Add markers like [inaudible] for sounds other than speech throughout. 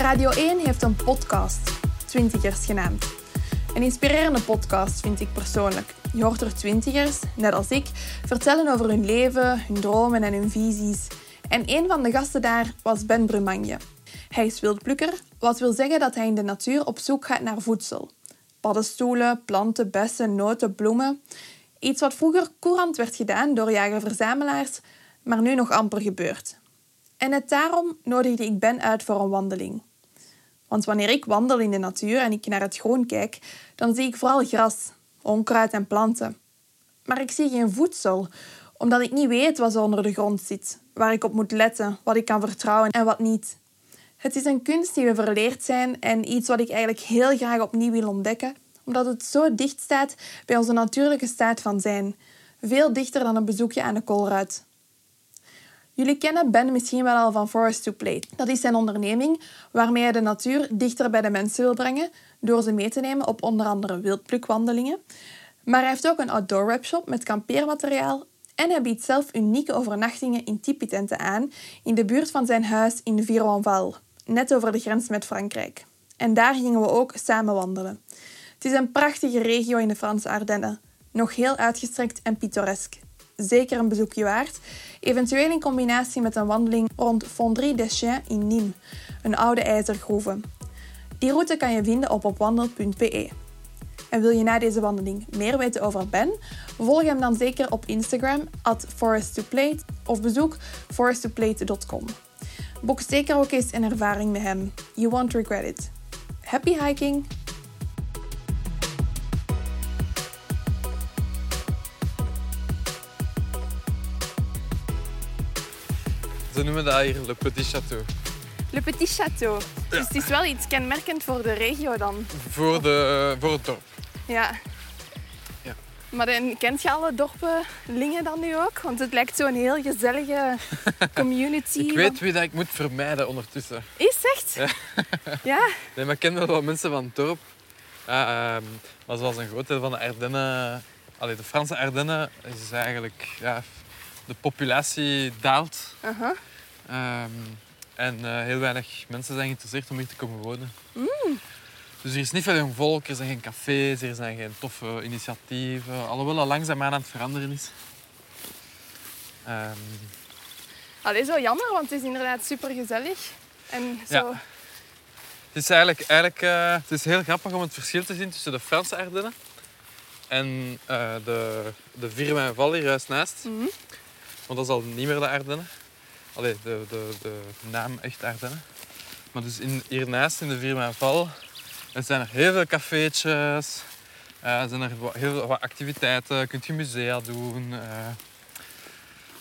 Radio 1 heeft een podcast, Twintigers genaamd. Een inspirerende podcast vind ik persoonlijk. Je hoort er twintigers, net als ik, vertellen over hun leven, hun dromen en hun visies. En een van de gasten daar was Ben Brumanje. Hij is wildplukker, wat wil zeggen dat hij in de natuur op zoek gaat naar voedsel. Paddenstoelen, planten, bessen, noten, bloemen. Iets wat vroeger courant werd gedaan door jager-verzamelaars, maar nu nog amper gebeurt. En net daarom nodigde ik Ben uit voor een wandeling. Want wanneer ik wandel in de natuur en ik naar het groen kijk, dan zie ik vooral gras, onkruid en planten. Maar ik zie geen voedsel, omdat ik niet weet wat er onder de grond zit, waar ik op moet letten, wat ik kan vertrouwen en wat niet. Het is een kunst die we verleerd zijn en iets wat ik eigenlijk heel graag opnieuw wil ontdekken, omdat het zo dicht staat bij onze natuurlijke staat van zijn. Veel dichter dan een bezoekje aan de koolruit. Jullie kennen Ben misschien wel al van Forest to Plate. Dat is zijn onderneming waarmee hij de natuur dichter bij de mensen wil brengen door ze mee te nemen op onder andere wildplukwandelingen. Maar hij heeft ook een outdoor webshop met kampeermateriaal en hij biedt zelf unieke overnachtingen in tipitenten aan in de buurt van zijn huis in Vironval, net over de grens met Frankrijk. En daar gingen we ook samen wandelen. Het is een prachtige regio in de Franse Ardennen, nog heel uitgestrekt en pittoresk zeker een bezoekje waard. Eventueel in combinatie met een wandeling rond Fonderie des Chiens in Nîmes, een oude ijzergroeve. Die route kan je vinden op opwandel.be. En wil je na deze wandeling meer weten over Ben? Volg hem dan zeker op Instagram at forest2plate of bezoek forest2plate.com. Boek zeker ook eens een ervaring met hem. You won't regret it. Happy hiking! Ze noemen dat hier Le Petit Château. Le Petit Château. Dus het is wel iets kenmerkend voor de regio dan. Voor, de, voor het dorp. Ja. Ja. Maar dan, kent je alle dorpelingen dan nu ook? Want het lijkt zo'n heel gezellige [laughs] community. Ik weet wie dat ik moet vermijden ondertussen. Is echt? Ja. ja? Nee, maar ik ken wel wat mensen van het dorp. Ja, ehm, maar zoals een groot deel van de Ardennen... Allee, de Franse Ardennen is eigenlijk... Ja, de populatie daalt. Aha. Ehm, en eh, heel weinig mensen zijn geïnteresseerd om hier te komen wonen. Dus er is niet veel jong volk, er zijn geen cafés, er zijn geen toffe initiatieven. Alhoewel dat langzaamaan aan het veranderen is. Ehm, Allee, zo jammer, want het is inderdaad super gezellig. En zo... Ja. het is eigenlijk, eigenlijk eh, het is heel grappig om het verschil te zien tussen de Franse Ardennen en eh, de, de hier juist naast. Mhm. Want dat is al niet meer de Ardennen. Allee, de, de, de naam echt Ardennen. Maar dus in, hiernaast in de Viermijnval er zijn er heel veel cafeetjes. eh zijn er heel veel wat activiteiten. Kunt je musea doen. eh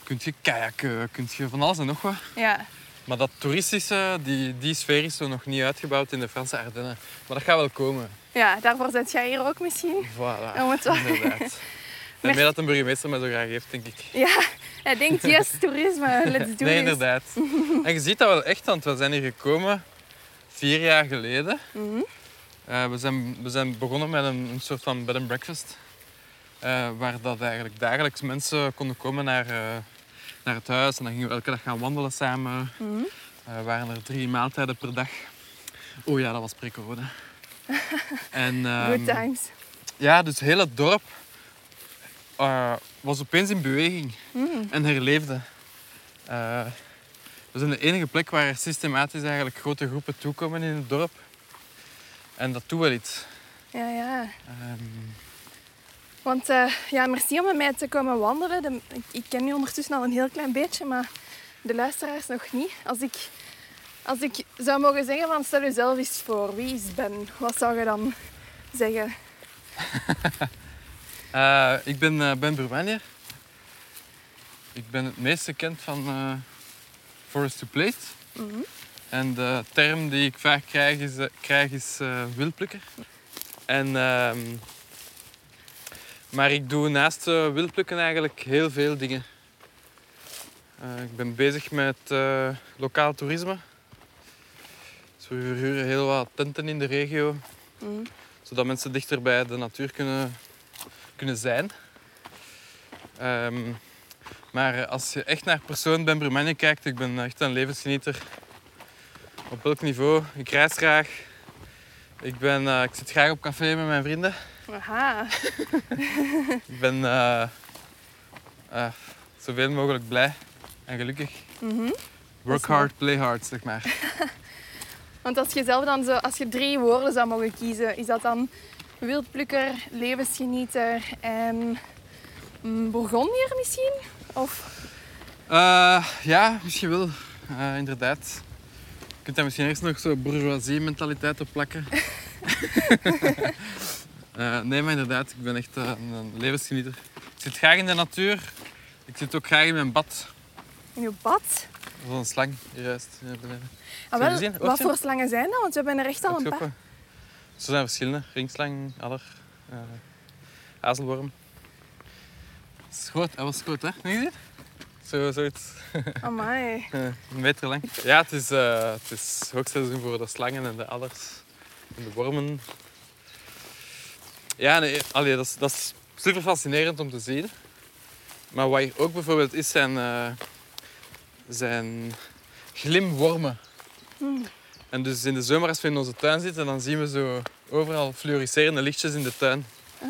kunt je kajakken. Kunt je van alles en nog wat. Ja. Maar dat toeristische, die, die sfeer is zo nog niet uitgebouwd in de Franse Ardennen. Maar dat gaat wel komen. ja, daarvoor zit jij hier ook misschien. Voilà, Om het wel- inderdaad. [laughs] En meer dat een burgemeester mij zo graag heeft, denk ik. Ja, hij denkt, yes, toerisme, [laughs] let's do nee, inderdaad. [laughs] En je ziet dat wel echt, want we zijn hier gekomen vier jaar geleden. Mhm. Eh, we, zijn, we zijn begonnen met een, een soort van bed and breakfast. eh, waar dat eigenlijk dagelijks mensen konden komen naar, eh, naar het huis. En dan gingen we elke dag gaan wandelen samen. Eh, waren er drie maaltijden per dag. Oh ja, dat was pre-corona. [laughs] en, ehm, Good times. ja, dus heel het dorp eh, was opeens in beweging Mhm. en herleefde. Eh, we zijn de enige plek waar er systematisch eigenlijk grote groepen toekomen in het dorp. En dat doet wel iets. Ja, ja. Ehm, Want eh, ja, merci om met mij te komen wandelen. De- ik, ken nu ondertussen al een heel klein beetje, maar de luisteraars nog niet. Als ik, als ik zou mogen zeggen van stel jezelf eens voor, wie is Ben? Wat zou je dan zeggen? [laughs] eh, ik ben eh, Ben Burmanier. Ik ben het meest gekend van, forest to plate. En de term die ik vaak krijg is, eh, krijg is wildplukker. En, ehm, maar ik doe naast uh, wildplukken eigenlijk heel veel dingen. Ik ben bezig met lokaal toerisme. Dus we verhuren heel wat tenten in de regio, Mhm. zodat mensen dichter bij de natuur kunnen, kunnen zijn. Ehm, maar als je echt naar persoon Ben Brumanje kijkt, ik ben echt een levensgenieter. Op elk niveau. Ik reis graag. Ik, ben, eh, ik zit graag op café met mijn vrienden. Aha. [laughs] Ik ben eh, eh, zoveel mogelijk blij en gelukkig. Mhm. Work hard, play hard, zeg maar. [laughs] Want als je zelf dan zo, als je drie woorden zou mogen kiezen, is dat dan wildplukker, levensgenieter en bourgondier misschien? Of Eh, ja, misschien wel. Eh, inderdaad. Je kunt daar misschien eerst nog zo bourgeoisie-mentaliteit op plakken. [laughs] Eh, nee, maar inderdaad, ik ben echt een, een levensgenieter. Ik zit graag in de natuur. Ik zit ook graag in mijn bad. in je bad? Zo'n slang, juist. Hier beneden. Ah, wel, wat voor slangen zijn dat? Want we hebben er echt al een paar. Zo zijn verschillende. Ringslang, adder, hazelworm. Dat is groot, dat was groot hè? Je gezien? Zo, zoiets. [laughs] Amai. Eh, een meter lang. Ja, het is, eh het is hoogseizoen voor de slangen en de adders en de wormen. Ja, nee, allee, dat, is, dat is super fascinerend om te zien. Maar wat hier ook bijvoorbeeld is, zijn, zijn glimwormen. Hmm. En dus in de zomer als we in onze tuin zitten, dan zien we zo overal fluoriserende lichtjes in de tuin. Ah.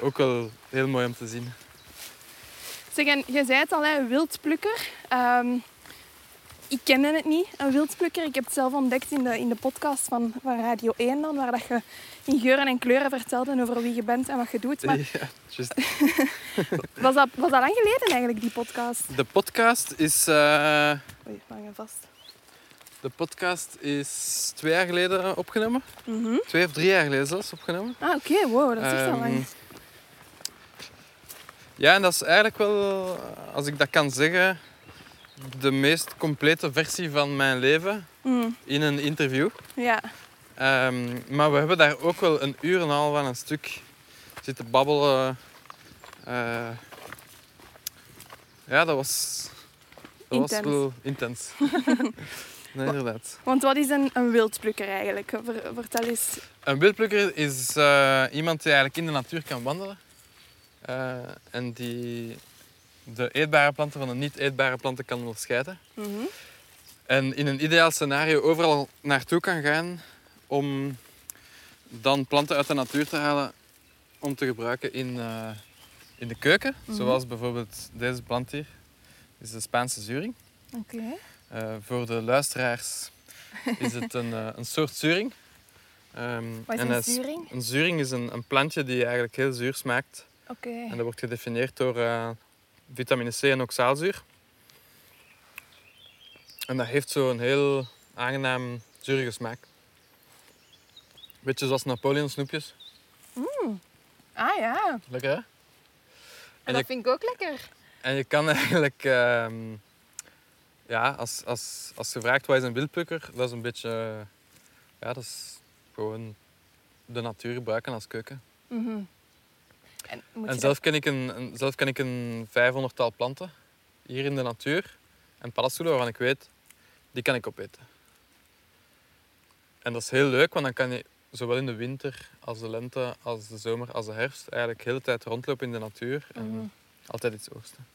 Ook wel heel mooi om te zien. Zeg, en je zei het al, hè, wildplukker. Ehm, ik kende het niet, een wildplukker. Ik heb het zelf ontdekt in de, in de podcast van, van Radio 1 dan, waar dat je in geuren en kleuren vertelde over wie je bent en wat je doet. Maar [laughs] Ja, [laughs] was dat, was dat lang geleden eigenlijk, die podcast? De podcast is... eh, Oei, hang vast. De podcast is twee jaar geleden opgenomen. Mhm. Twee of drie jaar geleden zelfs opgenomen. Ah, oké, wow, dat is echt al Ehm, lang. Ja, en dat is eigenlijk wel, als ik dat kan zeggen, de meest complete versie van mijn leven Mm, in een interview. ja. Ehm, maar we hebben daar ook wel een uur en een half aan een stuk zitten babbelen. Eh, ja, dat was, dat was wel intens. [laughs] nee, inderdaad. Want wat is een, een wildplukker eigenlijk? Ver- vertel eens. Een wildplukker is eh, iemand die eigenlijk in de natuur kan wandelen. Eh, en die de eetbare planten van de niet eetbare planten kan onderscheiden. Mhm. En in een ideaal scenario overal naartoe kan gaan om dan planten uit de natuur te halen om te gebruiken in, eh, in de keuken. Mhm. Zoals bijvoorbeeld deze plant hier. Dit is de Spaanse zuring. Oké. Eh, voor de luisteraars is het een, eh, een soort zuring. Ehm, Wat is en een zuring? Een zuring is een, een plantje die eigenlijk heel zuur smaakt. Oké. En dat wordt gedefinieerd door eh, vitamine C en oxaalzuur. En dat heeft zo'n heel aangenaam zurige smaak. Beetje zoals Napoleon snoepjes. Ah ja, Lekker hè? en En dat je, vind ik ook lekker. en je kan [laughs] eigenlijk... ehm, ja, als, als, als je vraagt wat is een wildplukker, dat is een beetje... ja, dat is gewoon de natuur gebruiken als keuken. Mhm. En, zelf ken, ik een, een, zelf ken ik een 500-tal planten hier in de natuur. En paddenstoelen waarvan ik weet, die kan ik opeten. En dat is heel leuk, want dan kan je zowel in de winter als de lente, als de zomer, als de herfst eigenlijk de hele tijd rondlopen in de natuur en Mhm. altijd iets oogsten.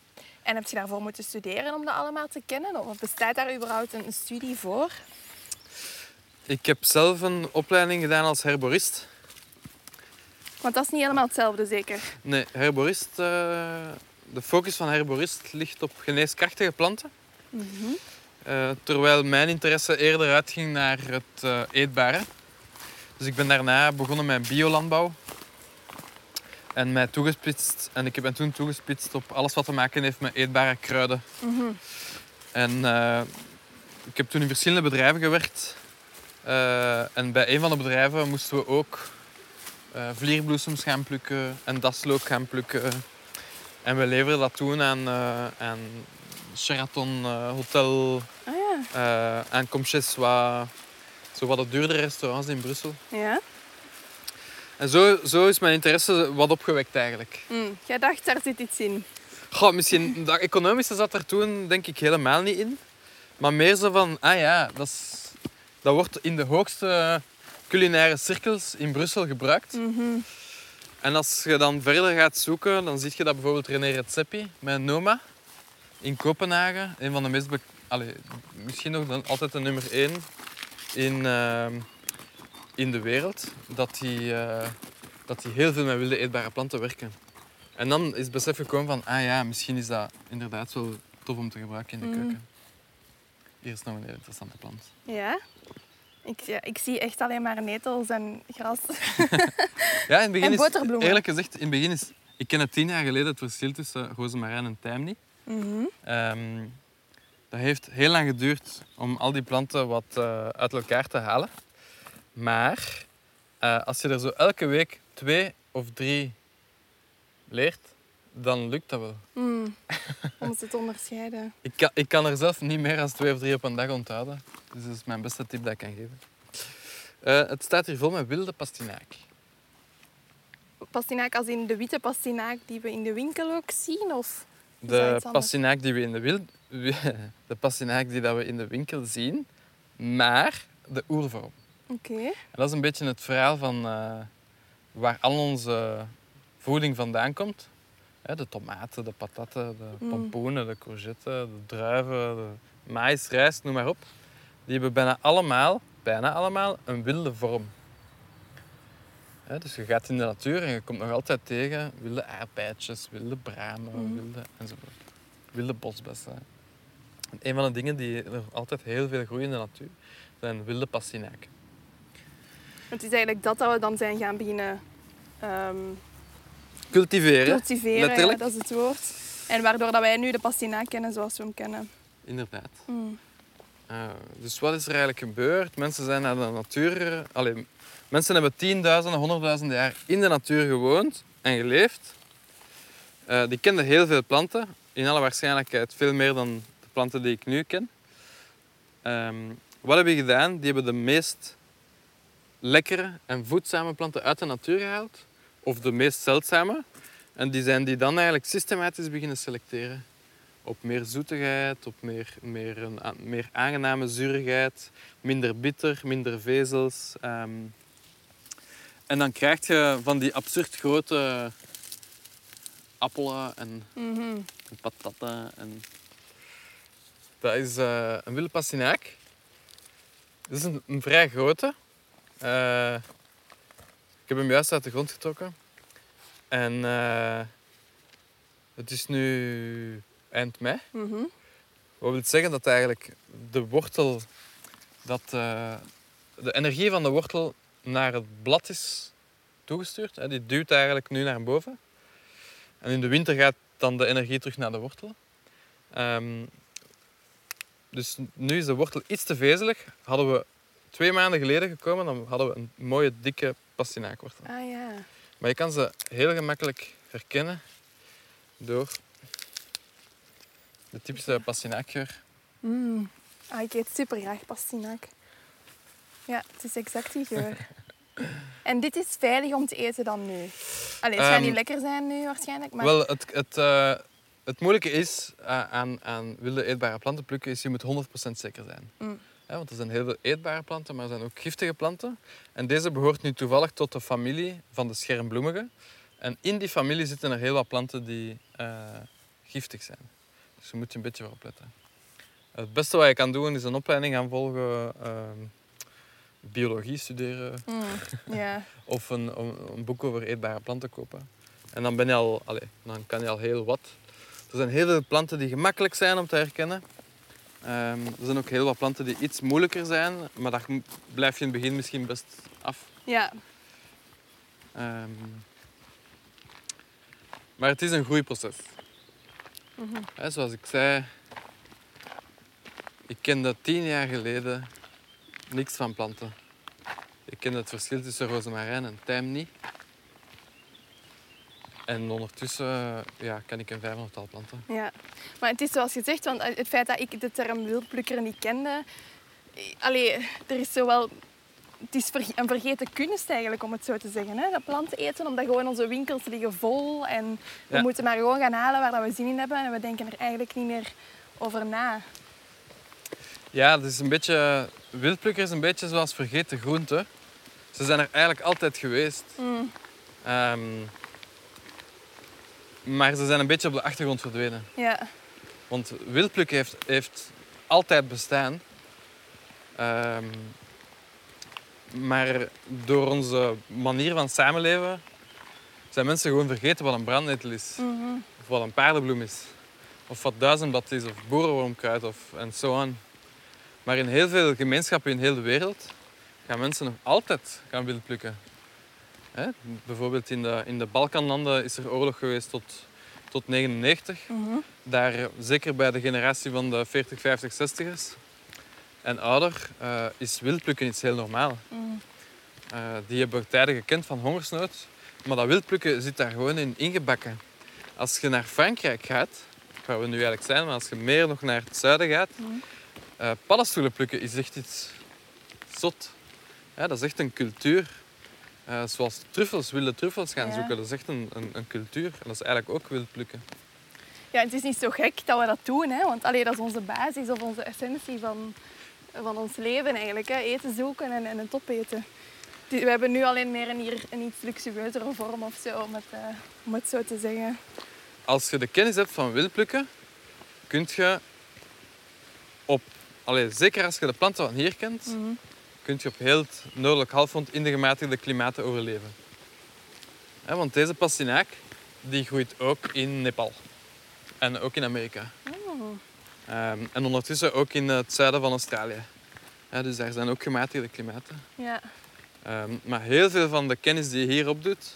En heb je daarvoor moeten studeren om dat allemaal te kennen? Of bestaat daar überhaupt een studie voor? Ik heb zelf een opleiding gedaan als herborist. Want dat is niet helemaal hetzelfde, zeker? Nee, herborist, eh, de focus van herborist ligt op geneeskrachtige planten. Mhm. Eh, terwijl mijn interesse eerder uitging naar het eh, eetbare. Dus ik ben daarna begonnen met biolandbouw. En mij toegespitst. En ik ben toen toegespitst op alles wat te maken heeft met eetbare kruiden. Mhm. En eh, ik heb toen in verschillende bedrijven gewerkt. Eh, en bij een van de bedrijven moesten we ook eh, vlierbloesems gaan plukken en daslook gaan plukken. En we leverden dat toen aan, aan Sheraton Hotel Ah Ja. aan Soi. Zo wat de duurdere restaurants in Brussel. Ja? En zo, zo is mijn interesse wat opgewekt eigenlijk. Hm, Jij dacht, daar zit iets in. Goh, misschien, [laughs] dat economische zat er toen denk ik helemaal niet in. Maar meer zo van, ah ja, dat, is, dat wordt in de hoogste culinaire cirkels in Brussel gebruikt. Mhm. En als je dan verder gaat zoeken, dan zie je dat bijvoorbeeld René Redzepi met Noma in Kopenhagen, een van de meest... Allee, misschien nog dan altijd de nummer één in, ehm, in de wereld, dat die, eh, dat die heel veel met wilde eetbare planten werken. En dan is het besef gekomen van, ah ja, misschien is dat inderdaad wel tof om te gebruiken in de Mhm. keuken. Hier is nog een heel interessante plant. Ja? Ik, ja, ik zie echt alleen maar netels en gras. [laughs] Ja, in het begin En is, boterbloemen. eerlijk gezegd, in het begin is, ik ken het tien jaar geleden het verschil tussen rozemarijn en tijm niet. Mhm. Ehm, dat heeft heel lang geduurd om al die planten wat eh, uit elkaar te halen. Maar eh, als je er zo elke week twee of drie leert, dan lukt dat wel. Hm. [laughs] Om ze te onderscheiden. Ik kan, ik kan er zelf niet meer dan twee of drie op een dag onthouden. Dus dat is mijn beste tip dat ik kan geven. Eh, het staat hier vol met wilde pastinaak. Pastinaak als in de witte pastinaak die we in de winkel ook zien? Of De pastinaak die we in de, wil, [laughs] de pastinaak die dat we in de winkel zien, maar de oervorm. Oké. Dat is een beetje het verhaal van eh, waar al onze voeding vandaan komt. De tomaten, de patatten, de Mm. pompoenen, de courgetten, de druiven, de maïs, rijst, noem maar op. Die hebben bijna allemaal, bijna allemaal een wilde vorm. Dus je gaat in de natuur en je komt nog altijd tegen wilde aardbeidjes, wilde bramen, Mm. wilde enzovoort. Wilde bosbessen. En een van de dingen die er altijd heel veel groeien in de natuur, zijn wilde pastinaken. Het is eigenlijk dat dat we dan zijn gaan beginnen ehm, Cultiveren, cultiveren. Ja, dat is het woord. En waardoor dat wij nu de pastinaak kennen zoals we hem kennen. inderdaad. Mm. Ah, dus wat is er eigenlijk gebeurd? Mensen zijn naar de natuur... Allee, mensen hebben tienduizenden, honderdduizenden jaar in de natuur gewoond en geleefd. Eh, die kenden heel veel planten. In alle waarschijnlijkheid veel meer dan de planten die ik nu ken. Ehm, wat hebben die gedaan? Die hebben de meest lekkere en voedzame planten uit de natuur gehaald. Of de meest zeldzame. En die zijn die dan eigenlijk systematisch beginnen selecteren op meer zoetigheid, op meer, meer, een, meer aangename zuurigheid, minder bitter, minder vezels. ehm. En dan krijg je van die absurd grote appelen en Mhm. en patatten. En... Dat is eh, een wilde pastinaak. Dat is een, een vrij grote. Eh, ik heb hem juist uit de grond getrokken. En eh, het is nu eind mei. Mhm. Wat wil zeggen dat eigenlijk de wortel, dat eh, de energie van de wortel naar het blad is toegestuurd. Hè. Die duwt eigenlijk nu naar boven. En in de winter gaat dan de energie terug naar de wortel. Ehm, dus nu is de wortel iets te vezelig. Hadden we twee maanden geleden gekomen, dan hadden we een mooie dikke pastinaakwortel. Ah ja. Maar je kan ze heel gemakkelijk herkennen door de typische pastinaakgeur. Mm. Ah, ik eet super graag pastinaak. Ja, het is exact die geur. [laughs] en dit is veilig om te eten dan nu? Allee, het gaat Ehm, niet lekker zijn nu waarschijnlijk, maar... Wel, het, het, eh, het moeilijke is eh, aan, aan wilde eetbare planten plukken, is je moet 100% zeker zijn. Mm. Want er zijn heel veel eetbare planten, maar er zijn ook giftige planten. En deze behoort nu toevallig tot de familie van de schermbloemigen. En in die familie zitten er heel wat planten die eh, giftig zijn. Dus je moet je een beetje voor opletten. Het beste wat je kan doen is een opleiding gaan volgen, ehm, biologie studeren Mm, [laughs] of een, een, boek over eetbare planten kopen. En dan, ben je al, allee, dan kan je al heel wat. Er zijn heel veel planten die gemakkelijk zijn om te herkennen. Ehm, er zijn ook heel wat planten die iets moeilijker zijn, maar daar blijf je in het begin misschien best af. ja. Ehm, maar het is een groeiproces. Hè, zoals ik zei, ik kende tien jaar geleden niks van planten. Ik kende het verschil tussen rozemarijn en tijm niet. En ondertussen ja, ken ik een vijfhonderdtal planten. Ja, maar het is zoals je zegt, want het feit dat ik de term wildplukker niet kende... Allee, er is zowel... Het is een vergeten kunst eigenlijk, om het zo te zeggen. Hè? Dat planten eten, omdat gewoon onze winkels liggen vol. En we Ja. moeten maar gewoon gaan halen waar dat we zin in hebben. En we denken er eigenlijk niet meer over na. Ja, het is een beetje... Wildplukker is een beetje zoals vergeten groenten. Ze zijn er eigenlijk altijd geweest. Mm. Ehm, maar ze zijn een beetje op de achtergrond verdwenen. Ja, Want wildplukken heeft, heeft altijd bestaan. Ehm, maar door onze manier van samenleven zijn mensen gewoon vergeten wat een brandnetel is. Mhm. Of wat een paardenbloem is. Of wat duizendblad is, of boerenwormkruid, of en zo aan. Maar in heel veel gemeenschappen in heel de wereld gaan mensen nog altijd gaan wildplukken. Hè? Bijvoorbeeld in de, in de Balkanlanden is er oorlog geweest tot, tot 99 Mhm. daar, zeker bij de generatie van de 40, 50, 60ers en ouder, eh, is wildplukken iets heel normaal. Mhm. Eh, die hebben tijden gekend van hongersnood, maar dat wildplukken zit daar gewoon in ingebakken. Als je naar Frankrijk gaat, waar we nu eigenlijk zijn, maar als je meer nog naar het zuiden gaat, Mhm. eh, paddenstoelen plukken is echt iets zot. Ja, dat is echt een cultuur. Eh, zoals truffels, wilde truffels gaan Ja. zoeken, dat is echt een, een, een cultuur. En dat is eigenlijk ook wildplukken. Ja, het is niet zo gek dat we dat doen, hè? want allee, dat is onze basis of onze essentie van, van ons leven eigenlijk. Hè? Eten zoeken en, en het opeten. We hebben nu alleen meer een, hier, een iets luxueuzere vorm of zo, om het, eh, om het zo te zeggen. als je de kennis hebt van wildplukken, kun je op, allee, zeker als je de planten van hier kent, Mhm. Kun je op heel het noordelijk halfrond in de gematigde klimaten overleven. Want deze pastinaak die groeit ook in Nepal en ook in Amerika. Oh. Ehm, en ondertussen ook in het zuiden van Australië. Ja, dus daar zijn ook gematigde klimaten. Ja. Ehm, maar heel veel van de kennis die je hier opdoet,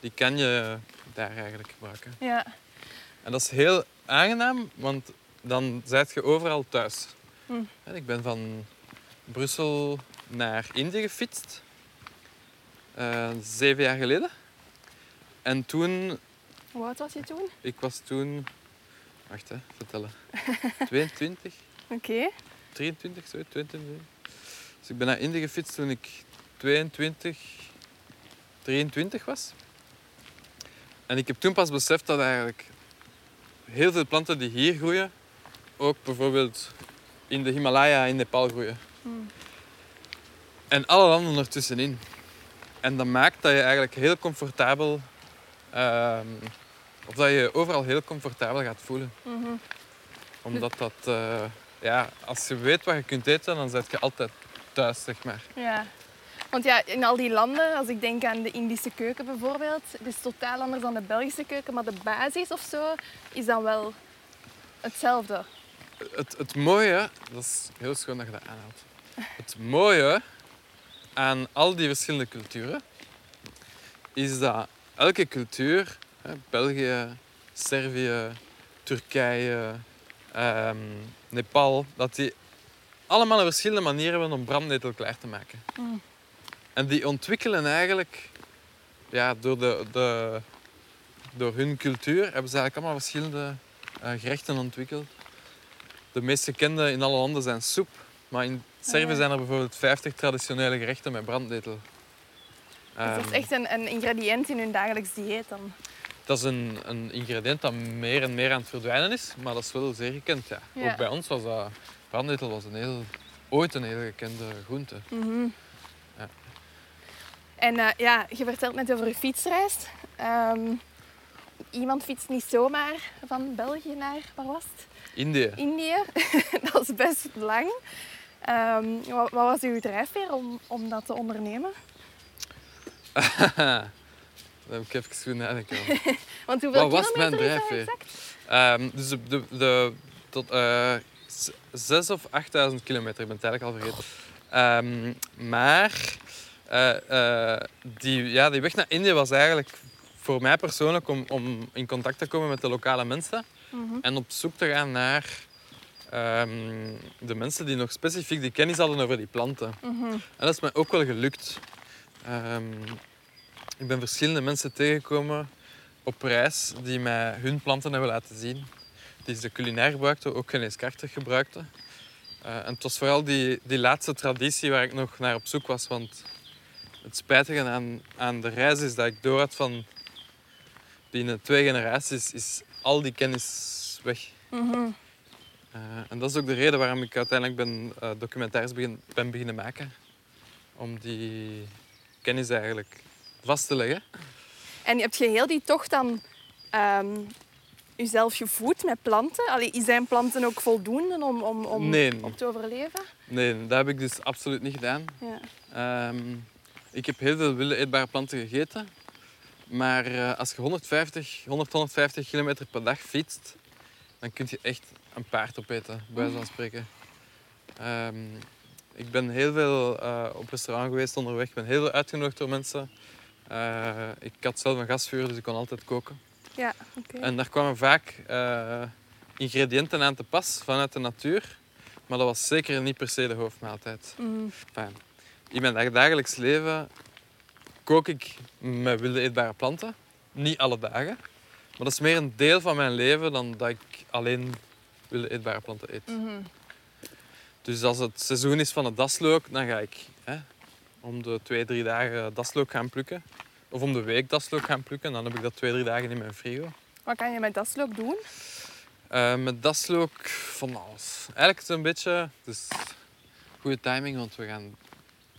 die kan je daar eigenlijk gebruiken. Ja. En dat is heel aangenaam, want dan zijt je overal thuis. Hm. Ik ben van Brussel naar Indië gefietst. eh, zeven jaar geleden. En toen, Hoe oud was je toen? ik was toen... Wacht, hè, vertellen. [laughs] 22, Oké. 23, zo, 22. Dus ik ben naar Indië gefietst toen ik 22, 23 was. En ik heb toen pas beseft dat eigenlijk heel veel planten die hier groeien, ook bijvoorbeeld in de Himalaya in Nepal groeien. Hmm. En alle landen ertussenin. En dat maakt dat je eigenlijk heel comfortabel, ehm, of dat je je overal heel comfortabel gaat voelen. Mhm. Omdat dat, eh, ja, als je weet wat je kunt eten, dan zit je altijd thuis, zeg maar. Ja. Want ja, in al die landen, als ik denk aan de Indische keuken bijvoorbeeld, het is totaal anders dan de Belgische keuken, maar de basis of zo is dan wel hetzelfde. Het, het mooie, dat is heel schoon dat je dat aanhaalt. Het mooie aan al die verschillende culturen is dat elke cultuur, hè, België, Servië, Turkije, ehm, Nepal, dat die allemaal een verschillende manier hebben om brandnetel klaar te maken. Mm. En die ontwikkelen eigenlijk, ja, door, de, de, door hun cultuur, hebben ze eigenlijk allemaal verschillende eh, gerechten ontwikkeld. De meest gekende in alle landen zijn soep. Maar in Servië ja. zijn er bijvoorbeeld 50 traditionele gerechten met brandnetel. Dus dat is Ehm, echt een, een ingrediënt in hun dagelijks dieet dan. dat is een, een ingrediënt dat meer en meer aan het verdwijnen is, maar dat is wel zeer gekend. Ja. Ja. Ook bij ons was dat, brandnetel was een heel, ooit een heel gekende groente. Mhm. Ja. En eh, ja, je vertelt net over je fietsreis. Ehm, iemand fietst niet zomaar van België naar, waar was het? Indië. Indië. [laughs] dat is best lang. Ehm, wat, wat was uw drijfveer om, om dat te ondernemen? [laughs] Daar heb ik even goed nadenken. [laughs] Want hoeveel Wat was mijn dat drijfveer? Ehm, dus de, de, de, tot zes of 8000 kilometer, ik ben het eigenlijk al vergeten. Ehm, maar eh, eh, die, ja, die weg naar Indië was eigenlijk voor mij persoonlijk om, om in contact te komen met de lokale mensen Mhm. en op zoek te gaan naar ehm, de mensen die nog specifiek die kennis hadden over die planten. Mhm. En dat is mij ook wel gelukt. Ehm, ik ben verschillende mensen tegengekomen op reis die mij hun planten hebben laten zien. Die ze culinair gebruikten, ook geneeskrachtig gebruikten. Eh, en het was vooral die, die laatste traditie waar ik nog naar op zoek was. Want het spijtige aan, aan de reis is dat ik door had van binnen twee generaties is al die kennis weg. Mhm. En dat is ook de reden waarom ik uiteindelijk ben, eh, documentaires begin, ben beginnen maken. Om die kennis eigenlijk vast te leggen. En heb je heel die tocht dan ehm jezelf gevoed met planten? Allee, zijn planten ook voldoende om, om, om, Nee. om te overleven? Nee, dat heb ik dus absoluut niet gedaan. Ja. Ehm, ik heb heel veel wilde eetbare planten gegeten. Maar eh, als je 150, 100, 150 kilometer per dag fietst, dan kun je echt een paard opeten, bij wijze van spreken. Ehm, ik ben heel veel eh, op restaurant geweest onderweg. Ik ben heel veel uitgenodigd door mensen. Eh, ik had zelf een gasvuur, dus ik kon altijd koken. Ja, oké. En daar kwamen vaak eh, ingrediënten aan te pas vanuit de natuur. Maar dat was zeker niet per se de hoofdmaaltijd. Enfin, in mijn dagelijks leven kook ik met wilde eetbare planten. Niet alle dagen. Maar dat is meer een deel van mijn leven dan dat ik alleen wilde eetbare planten eet. Mhm. Dus als het seizoen is van het daslook, dan ga ik hè, om de twee, drie dagen daslook gaan plukken. Of om de week daslook gaan plukken. Dan heb ik dat twee, drie dagen in mijn frigo. Wat kan je met daslook doen? Eh, met daslook van alles. Eigenlijk is het een beetje... Dus goede timing, want we gaan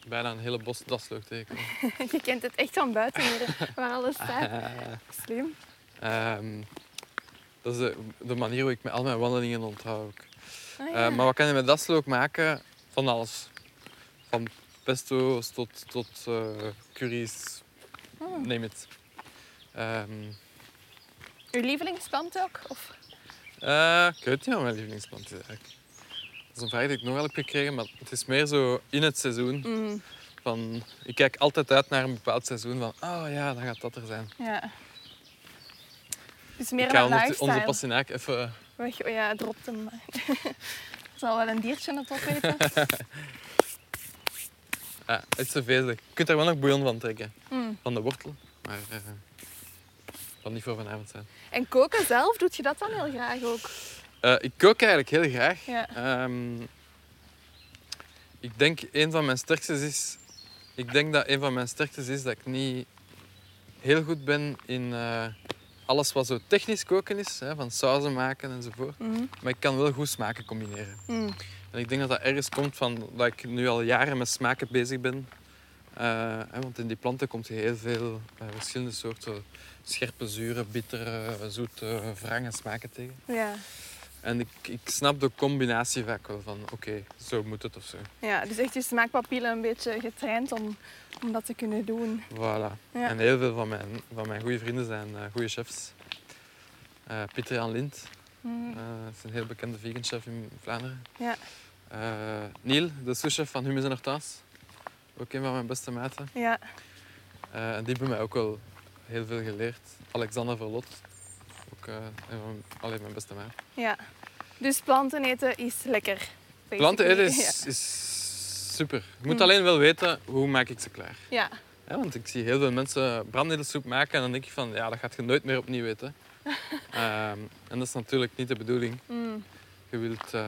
bijna een hele bos daslook tekenen. [laughs] je kent het echt van buiten hier, waar alles staat. [laughs] Slim. Ehm, dat is de, de manier hoe ik met al mijn wandelingen onthoud. ook. Ah, Eh, maar wat kan je met daslook maken? Van alles. Van pesto's tot, tot eh, curry's, Hmm. neem het. Ehm, Uw lievelingsplant ook? Of? eh, ik weet niet wat mijn lievelingsplant is eigenlijk. Dat is een vraag die ik nog wel heb gekregen, maar het is meer zo in het seizoen. Mhm. Van, ik kijk altijd uit naar een bepaald seizoen van, oh ja, dan gaat dat er zijn. Ja. Is meer ik ga een onze, pastinaak even... Weg, oh ja, het dropt hem. maar. [laughs] Zal wel een diertje het opeten. [laughs] Ah, het is te vezelig. Je kunt er wel nog bouillon van trekken. Mm. Van de wortel. Maar eh dat niet voor vanavond zijn. En koken zelf, doet je dat dan heel graag ook? Eh, ik kook eigenlijk heel graag. Ja. Ehm, ik denk een van mijn sterktes is... Ik denk dat een van mijn sterktes is dat ik niet heel goed ben in eh, alles wat zo technisch koken is. Hè, van sauzen maken enzovoort. Mhm. Maar ik kan wel goed smaken combineren. Mm. En ik denk dat dat ergens komt van dat ik nu al jaren met smaken bezig ben. Eh, want in die planten komt je heel veel eh, verschillende soorten scherpe, zure, bittere, zoete, wrange smaken tegen. Ja. En ik, ik snap de combinatie vaak wel van oké, zo moet het of zo. ja, dus echt je smaakpapillen een beetje getraind om, om dat te kunnen doen. Voilà. Ja. En heel veel van mijn, van mijn goede vrienden zijn eh goede chefs. Eh Pieter Jan Lind Mhm. eh, is een heel bekende vegan chef in Vlaanderen. Ja. Niel, de souschef van Hummus en Hortens. Ook een van mijn beste maten. Ja. En die hebben mij ook wel heel veel geleerd. Alexander Verlot, ook eh, een van allee, mijn beste maat. ja. Dus planten eten is lekker. Planten eten basically. is, [laughs] is super. Je moet Mm. alleen wel weten hoe maak ik ze klaar. Ja. Ja, want ik zie heel veel mensen brandnetelsoep maken en dan denk ik van ja, dat gaat je nooit meer opnieuw eten. [laughs] Ehm, en dat is natuurlijk niet de bedoeling. ja. Mm. Je wilt, eh,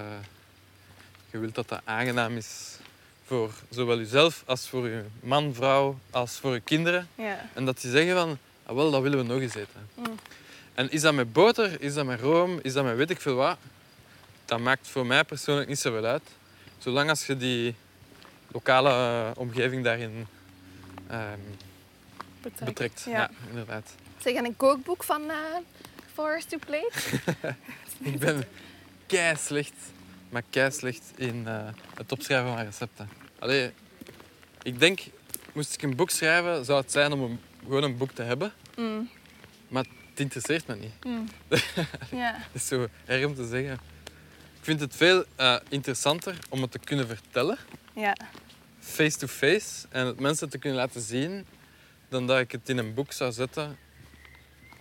je wilt dat dat aangenaam is voor zowel jezelf als voor je man, vrouw, als voor je kinderen. Ja. En dat die zeggen van, ah, wel, dat willen we nog eens eten. Mm. En is dat met boter, is dat met room, is dat met weet ik veel wat, dat maakt voor mij persoonlijk niet zoveel uit. Zolang als je die lokale eh, omgeving daarin ehm, Betrekt. betrekt. Ja. Ja. inderdaad. Zeg, en een kookboek van eh Forest to Plate? [laughs] Ik ben kei slecht, maar kei slecht in eh, het opschrijven van recepten. Allee, ik denk, moest ik een boek schrijven, zou het zijn om een, gewoon een boek te hebben. Mm. Het interesseert me niet. Mm. [laughs] ja. Het is zo erg om te zeggen. Ik vind het veel eh, interessanter om het te kunnen vertellen, Ja. face-to-face, en het mensen te kunnen laten zien, dan dat ik het in een boek zou zetten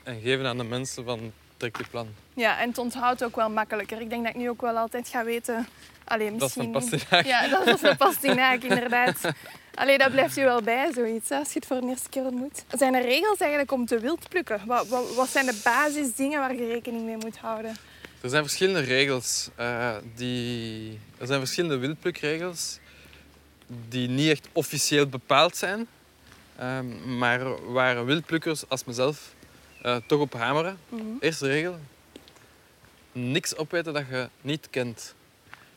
en geven aan de mensen van trekt je plan. Ja, en het onthoudt ook wel makkelijker. Ik denk dat ik nu ook wel altijd ga weten... Allee, Dat is misschien... een pastinaak. Ja, dat is een pastinaak, [laughs] inderdaad. Allee, dat blijft je wel bij, zoiets, hè, als je het voor de eerste keer ontmoet. Zijn er regels eigenlijk om te wild plukken? Wat, wat, wat zijn de basisdingen waar je rekening mee moet houden? Er zijn verschillende regels. eh, die... Er zijn verschillende wildplukregels die niet echt officieel bepaald zijn. ehm, maar waar wildplukkers als mezelf eh, toch op hameren. Mhm. Eerste regel. Niks opeten dat je niet kent.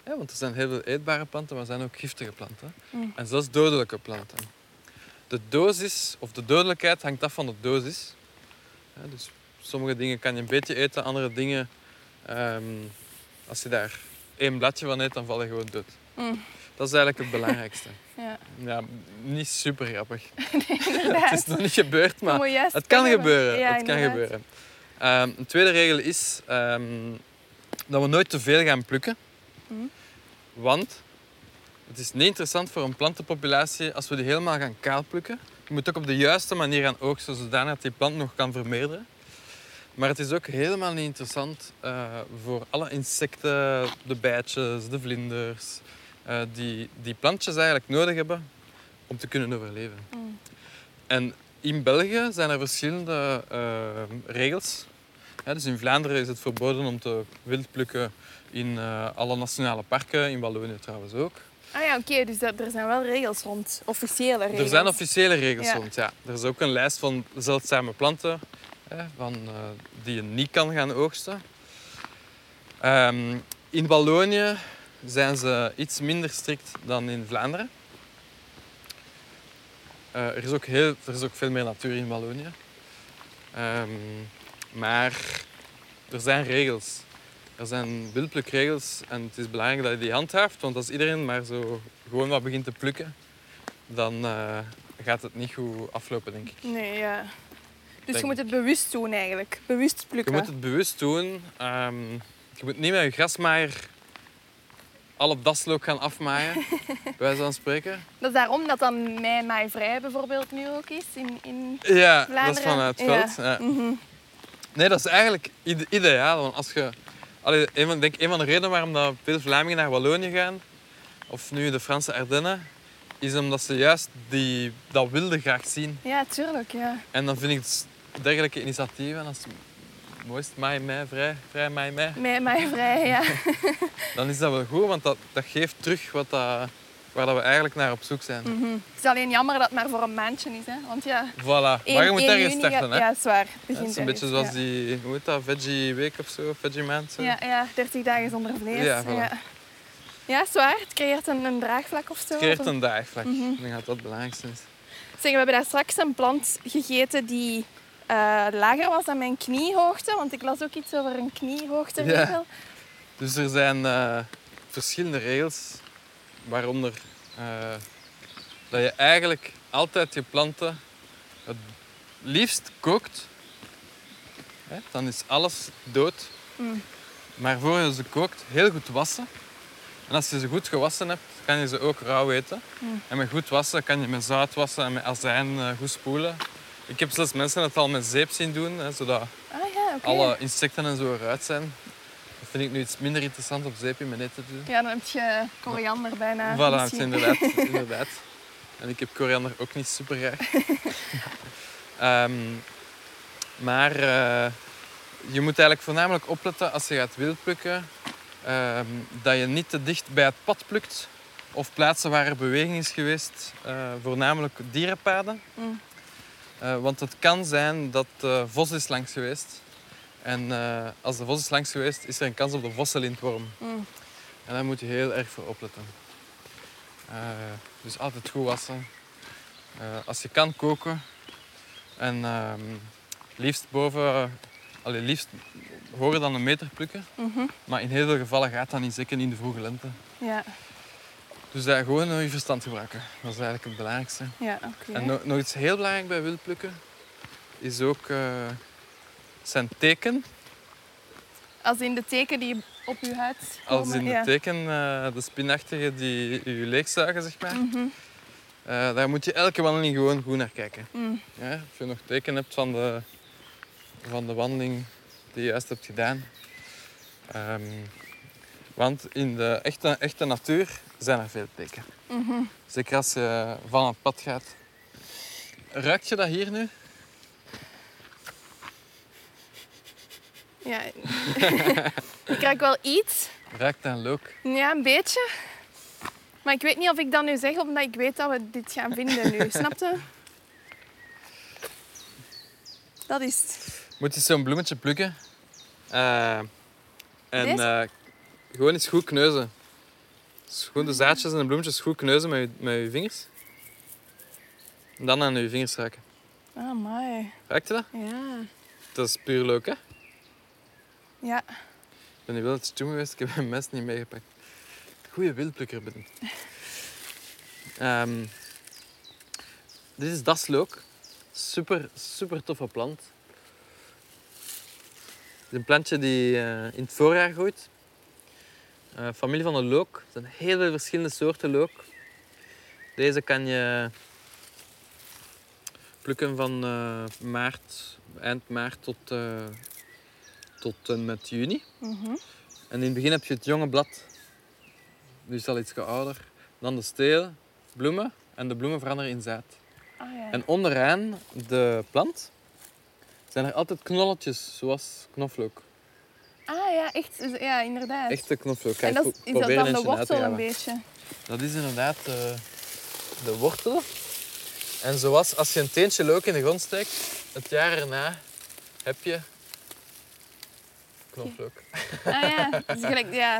Ja, want er zijn heel veel eetbare planten, maar er zijn ook giftige planten. Mm. En zelfs dodelijke planten. De dosis, of de dodelijkheid, hangt af van de dosis. Ja, dus sommige dingen kan je een beetje eten, andere dingen... ehm, als je daar één bladje van eet, dan val je gewoon dood. Mm. Dat is eigenlijk het belangrijkste. [laughs] Ja, Ja, niet super grappig. [laughs] inderdaad. Het is nog niet gebeurd, maar het kan gebeuren. Ja, het kan gebeuren. Ehm, een tweede regel is ehm, dat we nooit te veel gaan plukken. Want het is niet interessant voor een plantenpopulatie als we die helemaal gaan kaal plukken. Je moet ook op de juiste manier gaan oogsten, zodanig dat die plant nog kan vermeerderen. Maar het is ook helemaal niet interessant eh, voor alle insecten, de bijtjes, de vlinders, eh, die die plantjes eigenlijk nodig hebben om te kunnen overleven. Mm. En in België zijn er verschillende eh, regels. Ja, dus in Vlaanderen is het verboden om te wild plukken in eh, alle nationale parken, in Wallonië trouwens ook. Ah ja, oké, dus dat, er zijn wel regels rond, officiële regels. Er zijn officiële regels Ja. rond, ja. Er is ook een lijst van zeldzame planten hè, van, eh, die je niet kan gaan oogsten. Ehm, in Wallonië zijn ze iets minder strikt dan in Vlaanderen. Eh, er, is ook heel, er is ook veel meer natuur in Wallonië. Ehm, maar er zijn regels. Er zijn wildplukregels en het is belangrijk dat je die handhaaft. Want als iedereen maar zo gewoon wat begint te plukken, dan eh, gaat het niet goed aflopen, denk ik. Nee, ja. Dus Denk je moet het bewust doen eigenlijk. Bewust Je plukken. moet het bewust doen. Ehm, je moet niet met je grasmaaier alle daslook gaan afmaaien, [laughs] bij wijze van spreken. Dat is daarom dat dan mijn maaivrij bijvoorbeeld nu ook is in, in Ja, dat is vanuit het veld. Ja. Mhm. Nee, dat is eigenlijk ide- ideaal. Want als je, allee, een, denk een van de redenen waarom dat veel Vlamingen naar Wallonië gaan, of nu de Franse Ardennen, is omdat ze juist die, dat wilde graag zien. Ja, tuurlijk, ja. En dan vind ik het dergelijke initiatieven, als mooist mei, mei, vrij, vrij mei, mei, Mijn maaivrij, ja. [laughs] dan is dat wel goed, want dat, dat geeft terug wat dat, waar dat we eigenlijk naar op zoek zijn. Mhm. Het is alleen jammer dat het maar voor een maandje is, hè. Want ja, Voilà, 1, maar je moet 1 ergens starten. Hè? Ja, zwaar. Het is een beetje zoals die, hoe heet dat, veggie week of zo, veggie maand. Zo. Ja, ja, 30 dagen zonder vlees. Ja, voilà. ja. Ja, zwaar. Het creëert een, een draagvlak of zo. Het creëert een draagvlak. Mhm. Ik denk dat dat het belangrijkste is. Zeg, we hebben daar straks een plant gegeten die eh, lager was dan mijn kniehoogte. Want ik las ook iets over een kniehoogteregel. Dus er zijn eh, verschillende regels, waaronder eh, dat je eigenlijk altijd je planten het liefst kookt. Hè, dan is alles dood. Mm. Maar voor je ze kookt, heel goed wassen. En als je ze goed gewassen hebt, kan je ze ook rauw eten. Mm. En met goed wassen kan je met zout wassen en met azijn eh, goed spoelen. Ik heb zelfs mensen het al met zeep zien doen, hè, zodat Ah ja, alle insecten en zo eruit zijn. Vind ik nu iets minder interessant op zeep in mijn eten te doen. Ja, dan heb je koriander bijna. voilà, inderdaad, [laughs] inderdaad. En ik heb koriander ook niet super graag. [laughs] Ehm, maar eh, je moet eigenlijk voornamelijk opletten als je gaat wildplukken ehm, dat je niet te dicht bij het pad plukt of plaatsen waar er beweging is geweest, eh, voornamelijk dierenpaden. Mm. Eh, want het kan zijn dat de vos is langs geweest. En eh, als de vos is langs geweest, is er een kans op de vossenlintworm. Mm. En daar moet je heel erg voor opletten. Eh, dus altijd goed wassen. Eh, als je kan koken. En ehm, liefst boven, allee, liefst hoger dan een meter plukken. Mhm. Maar in heel veel gevallen gaat dat niet, zeker in de vroege lente. Ja, Dus daar gewoon nog je verstand gebruiken. Dat is eigenlijk het belangrijkste. ja oké. En no- nog iets heel belangrijk bij wildplukken is ook zijn teken. Als in de teken die op je huid komen. Als in de ja. teken, eh, de spinachtige die je leegzuigen, zeg maar. Mhm. Eh, daar moet je elke wandeling gewoon goed naar kijken. Mm. Ja, als je nog teken hebt van de, van de wandeling die je juist hebt gedaan. Ehm, want in de echte, echte natuur zijn er veel teken. Mhm. Zeker als je van het pad gaat. Ruikt je dat hier nu? Ja. [laughs] ik ruik wel iets. Ruikt dat leuk? Ja, een beetje. Maar ik weet niet of ik dat nu zeg, omdat ik weet dat we dit gaan vinden nu. [laughs] Snap je? Dat is het. Moet je zo'n bloemetje plukken. Eh, en eh, gewoon eens goed kneuzen. Dus gewoon de zaadjes en de bloemetjes goed kneuzen met je, met je vingers. En dan aan je vingers ruiken. Ah, mooi. Ruikt je dat? Ja. Dat is puur leuk, hè? Ja. Ik ben niet wel het geweest, ik heb mijn mes niet meegepakt. Goeie wildplukker ben. Ehm, dit is daslook. Super, super toffe plant. Het is een plantje die eh, in het voorjaar groeit. Eh, familie van de look. Er zijn heel veel verschillende soorten look. Deze kan je plukken van eh, maart, eind maart tot, tot en met juni. Mhm. En in het begin heb je het jonge blad. Die is al iets ouder. Dan de steel, bloemen. En de bloemen veranderen in zaad. Ah, ja. En onderaan de plant zijn er altijd knolletjes, zoals knoflook. Ah ja, echt. Ja, inderdaad. Echte knoflook. Ga en dat, is- dat dan de wortel een beetje? Dat is inderdaad eh, de wortel. En zoals als je een teentje look in de grond steekt, het jaar erna heb je knoflook. Ah ja, [laughs] dus gelijk, ja.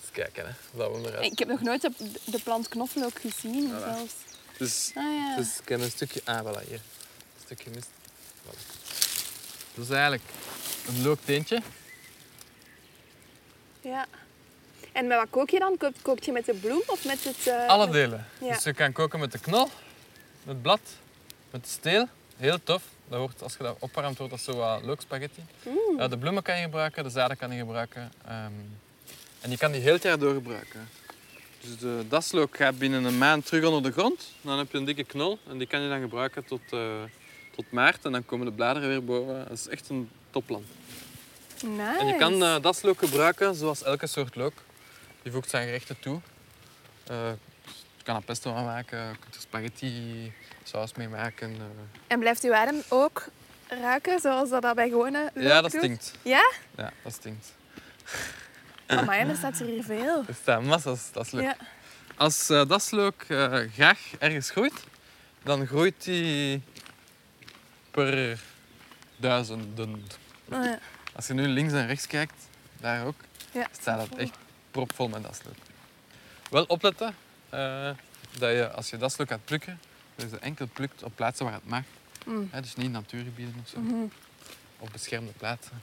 Eens kijken hè, dat we eruit. Ik heb nog nooit de, de plant knoflook gezien Voilà. zelfs. Dus Ah ja. Dus ik heb een stukje... Ah, voilà, hier. Een stukje mist. Voilà. Dat is eigenlijk een leuk teentje. ja. En met wat kook je dan? Kook, kook je met de bloem of met het... eh, Alle met- delen. Ja. Dus je kan koken met de knol, met het blad, met de steel. Heel tof. Dat wordt, als je dat opwarmt, wordt dat zo wat leuk spaghetti. Mm. Ja, de bloemen kan je gebruiken, de zaden kan je gebruiken. ehm, en je kan die heel het jaar door gebruiken. Dus de daslook gaat binnen een maand terug onder de grond. Dan heb je een dikke knol en die kan je dan gebruiken tot, eh, tot maart. En dan komen de bladeren weer boven. Dat is echt een topplant. Nice. En je kan eh daslook gebruiken zoals elke soort look. Je voegt zijn gerechten toe. Eh, kan er pesto van maken, je kunt er spaghetti saus mee maken. eh. En blijft uw adem ook ruiken zoals dat, dat bij gewone Ja, dat doet? stinkt. Ja? Ja, dat stinkt. Amai, er staat hier veel. [laughs] Er staan massa's daslook. Ja. Als eh daslook eh, graag ergens groeit, dan groeit die per duizenden. Ja. Als je nu links en rechts kijkt, daar ook, Ja. staat het echt propvol met daslook. Wel opletten eh, dat je als je daslook gaat plukken, dat je ze enkel plukt op plaatsen waar het mag. Mm. Hè, dus niet in natuurgebieden of zo, Mhm. op beschermde plaatsen.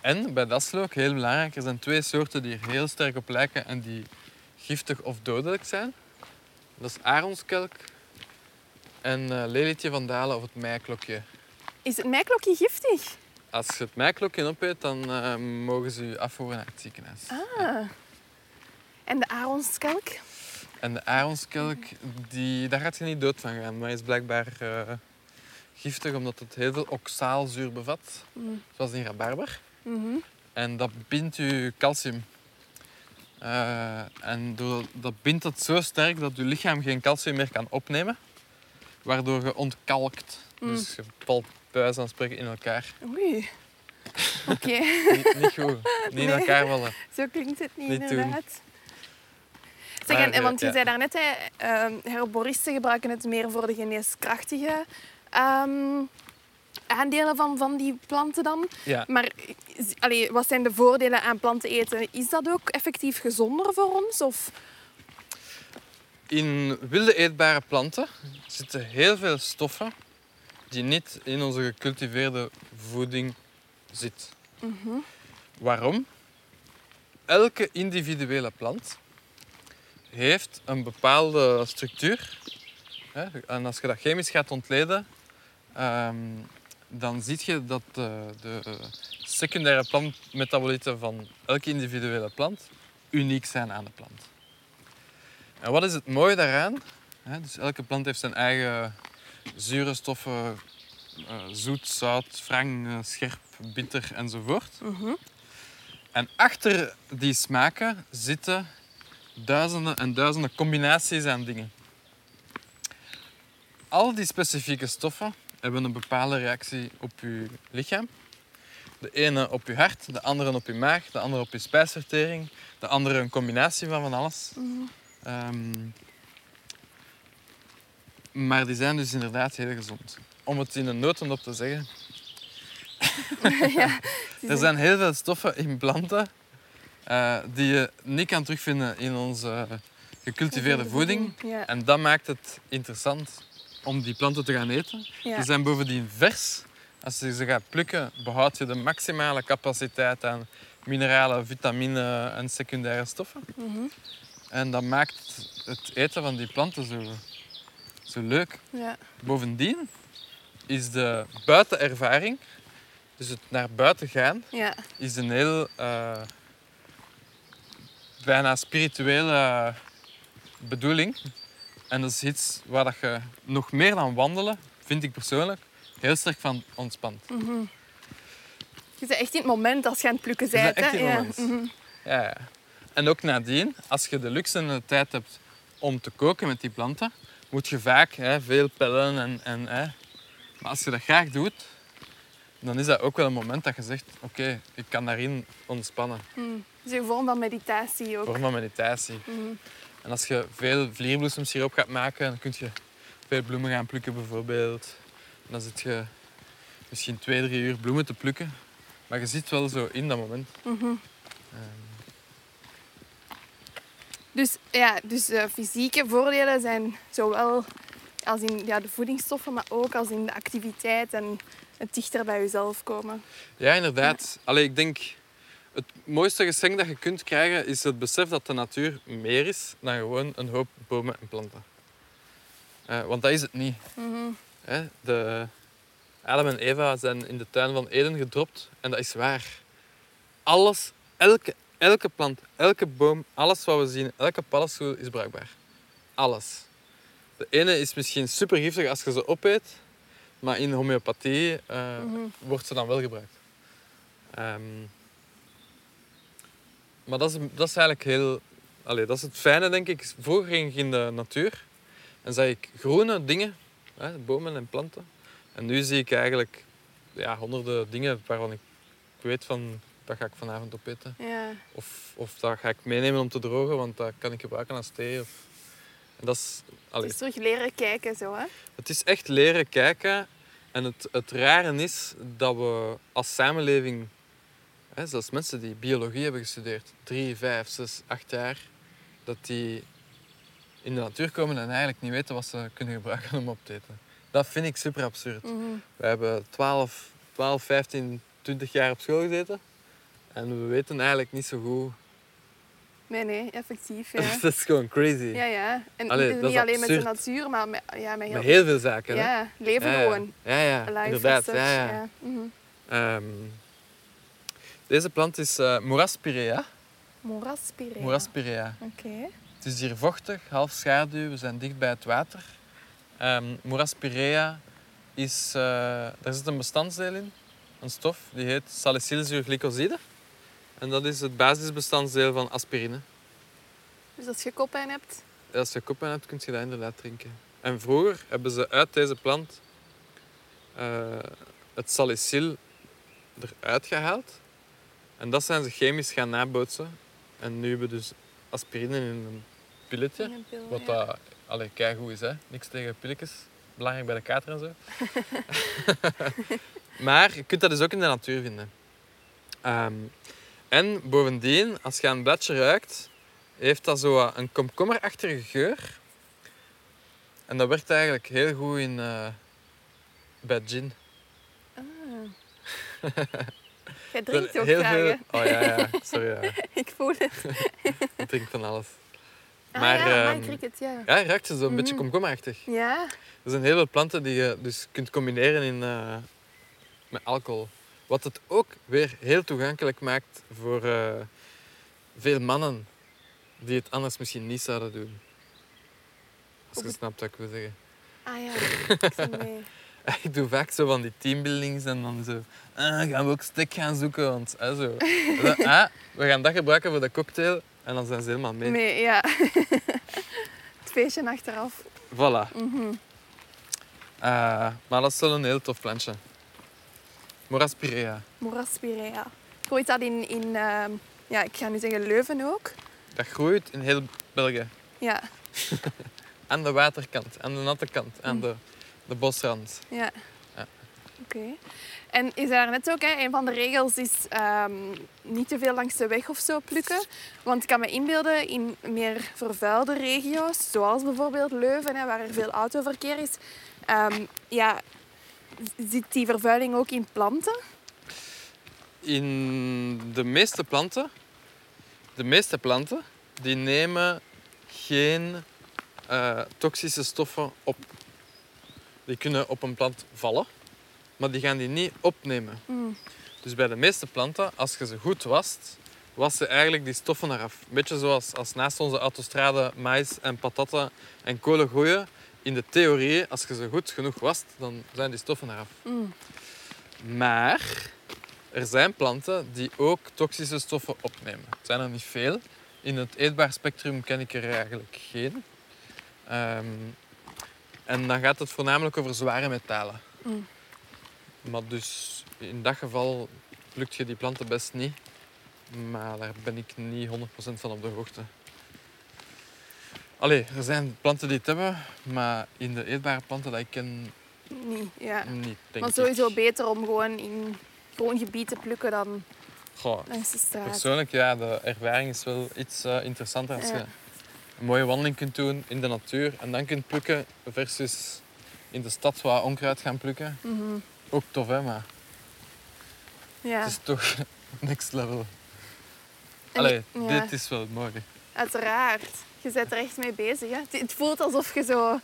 En bij daslook, heel belangrijk, er zijn twee soorten die er heel sterk op lijken en die giftig of dodelijk zijn. Dat is aronskelk en eh lelietje van Dalen of het meiklokje. Is het meiklokje giftig? Als je het meiklokje opeet, dan eh, mogen ze je afvoeren naar het ziekenhuis. Ah. En de aronskelk? En de aronskelk, die, daar gaat je niet dood van gaan, maar is blijkbaar eh, giftig omdat het heel veel oxaalzuur bevat, Mm. zoals in rabarber. Mhm. En dat bindt je calcium. Eh, en door, dat bindt het zo sterk dat je lichaam geen calcium meer kan opnemen, waardoor je ontkalkt. Mm. Dus je valt wijze van spreken in elkaar. Oei. [laughs] Oké, niet, niet goed. Niet in Nee. elkaar vallen. zo klinkt het niet, Niet inderdaad. Maar, en, en want je zei daarnet, hè, ehm, herboristen gebruiken het meer voor de geneeskrachtige ehm, aandelen van, van die planten dan. Ja. Maar allee, wat zijn de voordelen aan planten eten? Is dat ook effectief gezonder voor ons? Of? In wilde eetbare planten zitten heel veel stoffen die niet in onze gecultiveerde voeding zitten. Mhm. Waarom? Elke individuele plant heeft een bepaalde structuur. En als je dat chemisch gaat ontleden, ehm, dan zie je dat de, de secundaire plantmetabolieten van elke individuele plant uniek zijn aan de plant. En wat is het mooie daaraan? Dus elke plant heeft zijn eigen zure stoffen, eh, zoet, zout, wrang, eh, scherp, bitter enzovoort. Mhm. En achter die smaken zitten duizenden en duizenden combinaties aan dingen. Al die specifieke stoffen hebben een bepaalde reactie op je lichaam. De ene op je hart, de andere op je maag, de andere op je spijsvertering, de andere een combinatie van van alles. Ehm, maar die zijn dus inderdaad heel gezond. Om het in een notendop te zeggen, [laughs] ja, er zijn heel veel stoffen in planten eh, die je niet kan terugvinden in onze gecultiveerde voeding. Ja. En dat maakt het interessant om die planten te gaan eten. Ja. Ze zijn bovendien vers. Als je ze gaat plukken, behoud je de maximale capaciteit aan mineralen, vitamine en secundaire stoffen. Mhm. En dat maakt het eten van die planten zo, zo leuk. ja. Bovendien is de buitenervaring, dus het naar buiten gaan, ja. is een heel eh, bijna spirituele bedoeling. En dat is iets waar dat je nog meer dan wandelen, vind ik persoonlijk, heel sterk van ontspant. Je bent echt in het moment als je aan het plukken bent echt in het ja. moment. Mhm. Ja, ja. En ook nadien, als je de luxe en de tijd hebt om te koken met die planten, moet je vaak hè, veel pellen. En, en, hè. Maar als je dat graag doet, dan is dat ook wel een moment dat je zegt, oké, ik kan daarin ontspannen. Mhm. Dus een vorm van meditatie ook. Vorm van meditatie. Mhm. En als je veel vlierbloesemsiroop gaat maken, dan kun je veel bloemen gaan plukken bijvoorbeeld. En dan zit je misschien twee, drie uur bloemen te plukken. Maar je zit wel zo in dat moment. Ehm, Dus, ja, dus eh, fysieke voordelen zijn zowel als in ja, de voedingsstoffen, maar ook als in de activiteit en het dichter bij jezelf komen. Ja, inderdaad. Allee, ik denk, het mooiste geschenk dat je kunt krijgen is het besef dat de natuur meer is dan gewoon een hoop bomen en planten. Eh, want dat is het niet. Hè? De Adam en Eva zijn in de tuin van Eden gedropt en dat is waar. Alles, elke, elke plant, elke boom, alles wat we zien, elke paddenstoel is bruikbaar. Alles. De ene is misschien super giftig als je ze opeet, maar in homeopathie eh, Mhm. wordt ze dan wel gebruikt. Ehm, maar dat is, dat is eigenlijk heel... Allee, dat is het fijne, denk ik. Vroeger ging ik in de natuur en zag ik groene dingen, hè, bomen en planten. En nu zie ik eigenlijk ja, honderden dingen waarvan ik weet van... Dat ga ik vanavond opeten. Ja. Of, of dat ga ik meenemen om te drogen, want dat kan ik gebruiken als thee. Of... En dat is... Allee, Het is terug leren kijken zo, hè? het is echt leren kijken. En het, het rare is dat we als samenleving, hè, zelfs mensen die biologie hebben gestudeerd, drie, vijf, zes, acht jaar, dat die in de natuur komen en eigenlijk niet weten wat ze kunnen gebruiken om op te eten. Dat vind ik super absurd. Mhm. We hebben 12, 12, 15, 20 jaar op school gezeten en we weten eigenlijk niet zo goed. Nee, nee, effectief. Ja, [laughs] dat is gewoon crazy. ja. ja. En Allee, niet alleen met de natuur, maar met, ja, met heel, Met heel veel zaken. hè. ja, leven Ja, ja. gewoon. Ja, ja, inderdaad. Ja, ja. ja. Mhm. Ehm, deze plant is eh Moeraspirea. Moeraspirea. Moeraspirea. Oké. Het is hier vochtig, half schaduw. We zijn dicht bij het water. Moeraspirea is... eh, daar zit een bestanddeel in. Een stof, die heet salicylzuurglycoside. En dat is het basisbestanddeel van aspirine. Dus als je koppijn hebt, Als je koppijn hebt, kun je dat inderdaad drinken. En vroeger hebben ze uit deze plant eh, het salicyl eruit gehaald. En dat zijn ze chemisch gaan nabootsen. En nu hebben we dus aspirine in een pilletje. in een pil, Wat ja. dat allee, keigoed is, hè? Niks tegen pilletjes. Belangrijk bij de kater en zo. [laughs] maar je kunt dat dus ook in de natuur vinden. Ehm, en bovendien, als je aan een bladje ruikt, heeft dat zo een komkommerachtige geur. En dat werkt eigenlijk heel goed in, eh, bij gin. Ah. [laughs] Jij drinkt ook heel graag, veel... Oh ja, ja. Sorry, ja. [laughs] Ik voel het. [laughs] ik drink van alles. Ah, Maar, ja, ehm, my cricket, ja. Ja, ruikt ze zo'n beetje Mhm. komkommerachtig. Ja, Er zijn heel veel planten die je dus kunt combineren in, eh, met alcohol. Wat het ook weer heel toegankelijk maakt voor eh, veel mannen die het anders misschien niet zouden doen. Als je het- snapt wat ik wil zeggen. ah ja, [laughs] ik zie mee. [laughs] Ik doe vaak zo van die teambuildings en dan zo... ah, gaan we ook stek gaan zoeken, want... hè, [laughs] zo. Ah, we gaan dat gebruiken voor de cocktail. En dan zijn ze helemaal mee. Nee, ja. [laughs] het feestje achteraf. Voilà. Mhm. Eh, maar dat is wel een heel tof plantje. Moraspirea. Moraspirea. Groeit dat in, in ehm, ja, ik ga nu zeggen Leuven ook? Dat groeit in heel België. Ja, Aan de waterkant, aan de natte kant, aan de, de bosrand. ja. Ja. Oké. En zei daar net ook, hè, een van de regels is ehm, niet te veel langs de weg of zo plukken. Want ik kan me inbeelden, in meer vervuilde regio's, zoals bijvoorbeeld Leuven, hè, waar er veel autoverkeer is, ehm, ja, zit die vervuiling ook in planten? In de meeste planten, de meeste planten, die nemen geen eh, toxische stoffen op. Die kunnen op een plant vallen, maar die gaan die niet opnemen. Mm. Dus bij de meeste planten, als je ze goed wast, wassen eigenlijk die stoffen eraf. Een beetje zoals als naast onze autostrade mais en patatten en kolen groeien. In de theorie, als je ze goed genoeg wast, dan zijn die stoffen eraf. Mm. Maar er zijn planten die ook toxische stoffen opnemen. Het zijn er niet veel. In het eetbaar spectrum ken ik er eigenlijk geen. Ehm, en dan gaat het voornamelijk over zware metalen. Mm. Maar dus in dat geval lukt je die planten best niet. Maar daar ben ik niet 100% van op de hoogte. Allee, er zijn planten die het hebben, maar in de eetbare planten dat ik ken, Niet, ja. niet, denk Maar sowieso ik. beter om gewoon in groen gebied te plukken dan Goh, langs de straat. Persoonlijk, ja, de ervaring is wel iets eh, interessanter als Ja. je een mooie wandeling kunt doen in de natuur en dan kunt plukken versus in de stad wat onkruid gaan plukken. Mhm. Ook tof, hè, maar Ja, het is toch [laughs] next level. Allee, ja. dit is wel mooi. uiteraard. Je bent er echt mee bezig. Hè? Het, voelt alsof je zo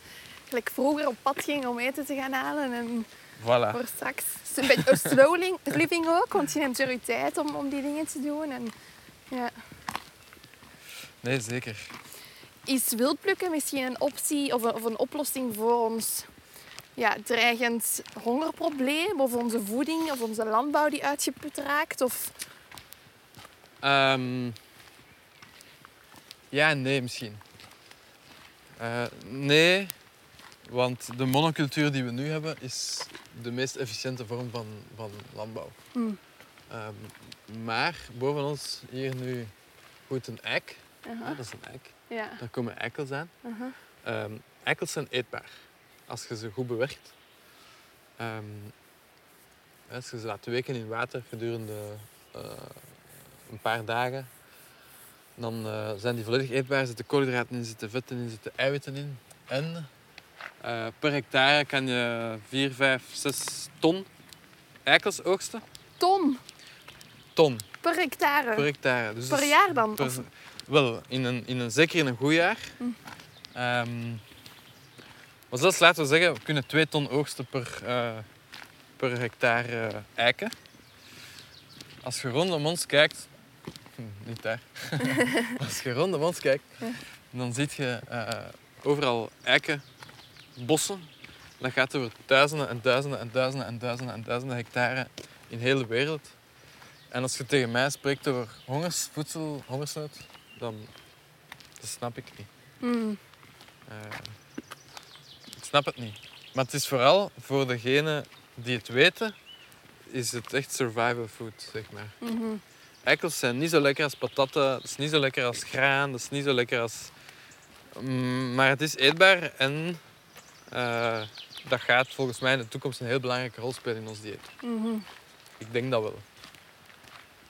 gelijk vroeger op pad ging om eten te gaan halen. En Voilà. voor straks. Het is een beetje slow [laughs] living ook, want je neemt er je tijd om, om die dingen te doen. En, ja. Nee, zeker. Is wildplukken misschien een optie of een, of een oplossing voor ons ja, dreigend hongerprobleem? Of onze voeding of onze landbouw die uitgeput raakt? Of, Ehm, ja nee misschien. Eh, nee, want de monocultuur die we nu hebben is de meest efficiënte vorm van, van landbouw. Hmm. Ehm, maar boven ons hier nu groeit een eik. Ah, dat is een eik. Ja. Daar komen eikels aan. Ehm, eikels zijn eetbaar als je ze goed bewerkt. Ehm, als je ze laat weken in water gedurende eh, een paar dagen, dan eh, zijn die volledig eetbaar. Er zitten koolhydraten in, zitten vetten in, zitten eiwitten in. En eh, per hectare kan je 4, 5, 6 ton eikels oogsten. Ton Ton per hectare. per hectare. Dus Per jaar dan? per- Of- wel, in een, in een, zeker in een goed jaar. Ehm, maar zelfs laten we zeggen, we kunnen 2 ton oogsten per, eh, per hectare eh, eiken. Als je rondom ons kijkt, hm, niet daar. [laughs] Als je rondom ons kijkt, dan zie je eh, overal eikenbossen. Dat gaat over duizenden en duizenden en duizenden en duizenden en duizenden hectare in heel de wereld. En als je tegen mij spreekt over hongers, voedsel, hongersnood, dan dat snap ik niet. Hmm. Eh, ik snap het niet. Maar het is vooral voor degenen die het weten, is het echt survival food, zeg maar. Mhm. Eikels zijn niet zo lekker als patatten, dat is niet zo lekker als graan, dat is niet zo lekker als... Mm, maar het is eetbaar en eh, dat gaat volgens mij in de toekomst een heel belangrijke rol spelen in ons dieet. Mhm. Ik denk dat wel.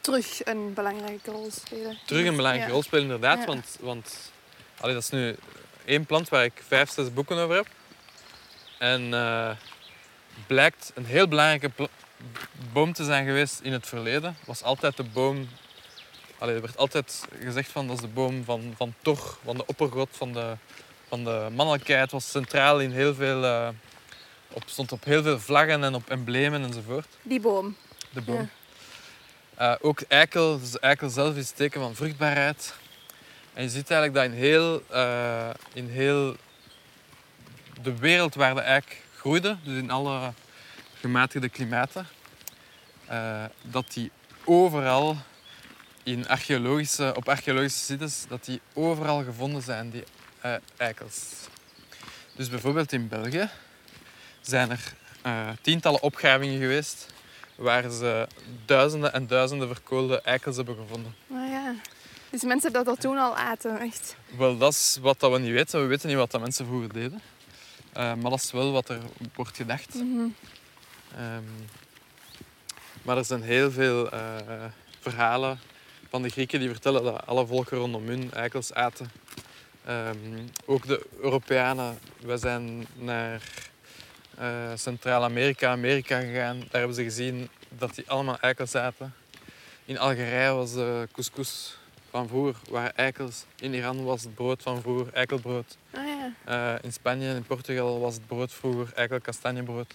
Terug een belangrijke rol spelen. Terug een belangrijke Ja. rol spelen, inderdaad. Ja. Want, want allee, dat is nu één plant waar ik vijf, zes boeken over heb. En eh, blijkt een heel belangrijke boom te zijn geweest in het verleden. Was altijd de boom... Allee, er werd altijd gezegd van dat is de boom van, van Thor, van de oppergod van de, van de mannelijkheid. Was centraal in heel veel... eh, op, stond op heel veel vlaggen en op emblemen enzovoort. Die boom. De boom. Ja. Eh, ook eikel, dus eikel zelf is het teken van vruchtbaarheid. En je ziet eigenlijk dat in heel, eh, in heel de wereld waar de eik groeide, dus in alle gematigde klimaten, eh, dat die overal in archeologische, op archeologische sites, dat die overal gevonden zijn, die eikels. Dus bijvoorbeeld in België zijn er tientallen opgravingen geweest waar ze duizenden en duizenden verkoolde eikels hebben gevonden. Ah ja. Dus mensen dat dat toen al aten, echt. Wel, dat is wat dat we niet weten. We weten niet wat dat mensen vroeger deden. Eh, maar dat is wel wat er wordt gedacht. Mhm. Ehm, maar er zijn heel veel eh, verhalen van de Grieken die vertellen dat alle volken rondom hun eikels aten. Ehm, ook de Europeanen. We zijn naar eh, Centraal-Amerika, Amerika gegaan. Daar hebben ze gezien dat die allemaal eikels aten. In Algerije was de couscous van vroeger, waren eikels. In Iran was het brood van vroeger, eikelbrood. Ah ja. Eh, in Spanje en in Portugal was het brood vroeger eikel kastanjebrood.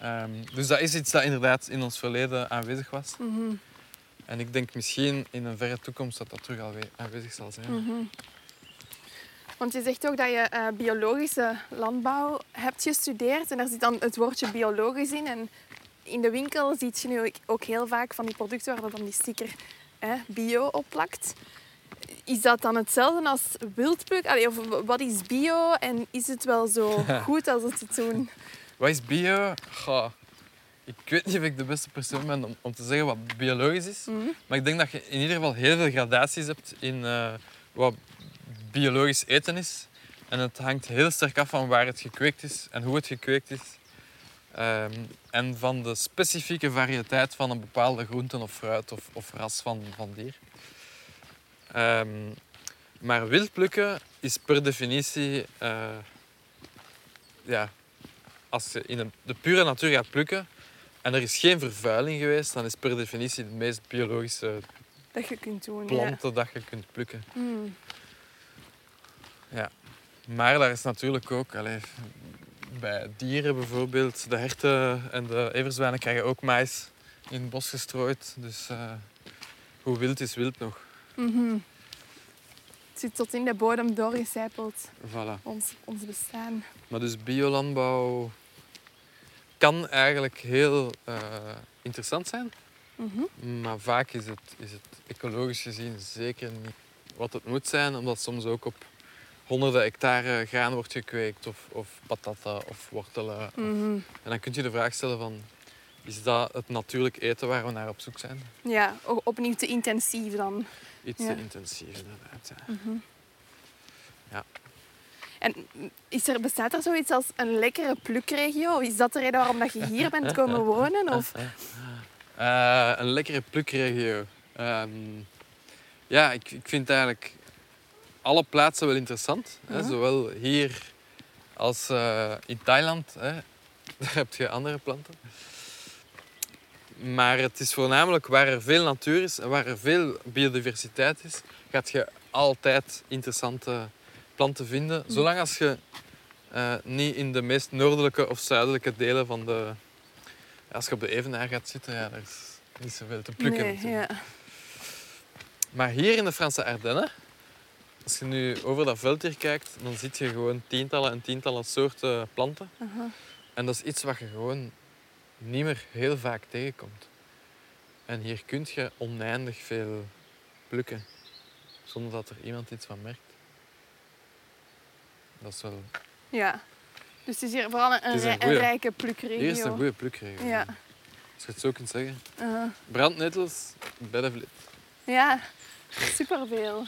Ehm, dus dat is iets dat inderdaad in ons verleden aanwezig was. Mhm. En ik denk misschien in een verre toekomst dat dat terug alweer aanwezig zal zijn. Mhm. Want je zegt ook dat je eh, biologische landbouw hebt gestudeerd. En daar zit dan het woordje biologisch in. En in de winkel zie je nu ook- heel vaak van die producten waar dan die sticker hè, bio op plakt. Is dat dan hetzelfde als wildpluk? Allee, of wat is bio en is het wel zo [laughs] goed als het het toen? Wat is bio? Goh, ik weet niet of ik de beste persoon ben om, om te zeggen wat biologisch is. Mhm. Maar ik denk dat je in ieder geval heel veel gradaties hebt in eh, wat biologisch eten is. En het hangt heel sterk af van waar het gekweekt is en hoe het gekweekt is. Ehm, en van de specifieke variëteit van een bepaalde groente of fruit of, of ras van, van dier. Ehm, maar wild plukken is per definitie... eh, ja, als je in de pure natuur gaat plukken en er is geen vervuiling geweest, dan is per definitie de meest biologische Dat je kunt doen. planten dat je kunt plukken. Ja. Mm. Maar daar is natuurlijk ook, allee, bij dieren bijvoorbeeld, de herten en de everzwijnen krijgen ook mais in het bos gestrooid. Dus eh, hoe wild is wild nog? Mhm. Het zit tot in de bodem doorgecijpeld, Voilà. ons, ons bestaan. Maar dus biolandbouw kan eigenlijk heel eh, interessant zijn. Mhm. Maar vaak is het, is het ecologisch gezien zeker niet wat het moet zijn, omdat soms ook op honderden hectare graan wordt gekweekt, of, of patata of wortelen. Mhm. En dan kun je de vraag stellen van, is dat het natuurlijk eten waar we naar op zoek zijn? Ja, opnieuw te intensief dan. Iets Ja. te intensief inderdaad. Ja. Mhm. Ja. En is er, bestaat er zoiets als een lekkere plukregio? Is dat de reden waarom dat je hier bent komen wonen? Of? [laughs] Eh, een lekkere plukregio. Ehm, ja, ik, ik vind eigenlijk alle plaatsen wel interessant. Hè? Zowel hier als eh, in Thailand. Hè? Daar [laughs] heb je andere planten. Maar het is voornamelijk waar er veel natuur is en waar er veel biodiversiteit is, gaat je altijd interessante planten vinden. Zolang als je eh, niet in de meest noordelijke of zuidelijke delen van de... Als je op de Evenaar gaat zitten, ja, daar is niet zoveel te plukken. Nee, natuurlijk. ja. Maar hier in de Franse Ardennen, als je nu over dat veld hier kijkt, dan zie je gewoon tientallen en tientallen soorten planten. En dat is iets wat je gewoon niet meer heel vaak tegenkomt. En hier kun je oneindig veel plukken, zonder dat er iemand iets van merkt. Dat is wel... ja. Dus het is hier vooral een, rijke plukregio. Hier is het een goede plukregio. Ja. Als je het zo kunt zeggen. Brandnetels, beddenvliet. Ja, superveel.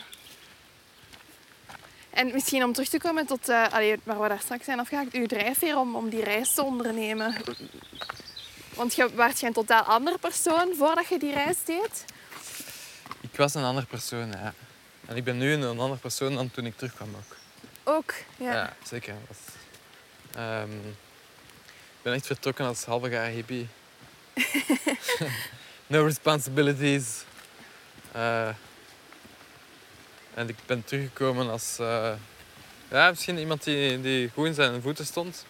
En misschien om terug te komen tot eh, allee, waar we daar straks zijn afgehaakt, uw drijfveer om, om die reis te ondernemen. Want je was een totaal andere persoon voordat je die reis deed. Ik was een ander persoon, ja. En ik ben nu een ander persoon dan toen ik terugkwam ook. Ook, ja. Ja, zeker. Ehm, ik ben echt vertrokken als halve jaar hippie. [laughs] [laughs] no responsibilities. Eh, en ik ben teruggekomen als... eh, ja, misschien iemand die, die goed in zijn voeten stond.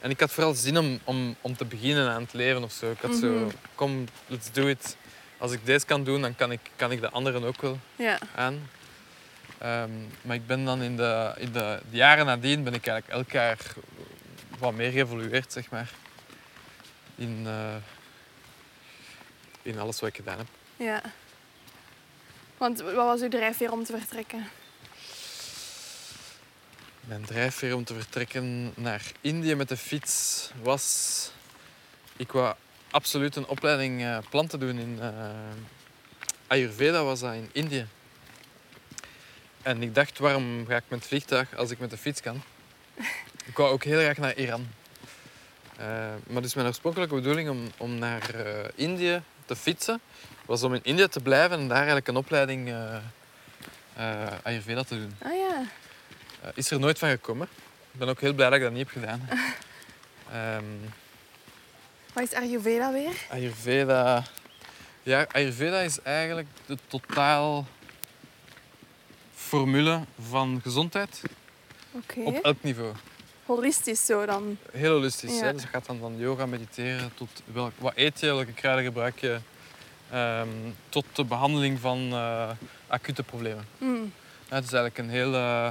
En ik had vooral zin om, om, om te beginnen aan het leven of zo. Ik had zo, Mhm. kom, let's do it. Als ik deze kan doen, dan kan ik, kan ik de anderen ook wel Ja. aan. Ehm, maar ik ben dan in de, in de, de jaren nadien ben ik eigenlijk elk jaar wat meer geëvolueerd, zeg maar. in, eh, in alles wat ik gedaan heb. Ja. Want wat was uw drijfveer om te vertrekken? Mijn drijfveer om te vertrekken naar Indië met de fiets was... Ik wou absoluut een opleiding eh, planten doen in... eh, Ayurveda was dat in Indië. En ik dacht, waarom ga ik met het vliegtuig als ik met de fiets kan? Ik wou ook heel graag naar Iran. Eh, maar dus mijn oorspronkelijke bedoeling om, om naar Indië te fietsen, was om in India te blijven en daar eigenlijk een opleiding eh eh, Ayurveda te doen. Ah ja. Eh, is er nooit van gekomen. Ik ben ook heel blij dat ik dat niet heb gedaan. [laughs] Ehm, Wat is Ayurveda weer? Ayurveda. Ja, Ayurveda is eigenlijk de totaal formule van gezondheid op elk niveau. Holistisch zo dan. Heel holistisch. Ja. Hè? Dus dat gaat dan van yoga, mediteren tot welk, wat eet je, welke kruiden gebruik je, ehm, tot de behandeling van eh, acute problemen. Mm. Ja, het is eigenlijk een heel eh,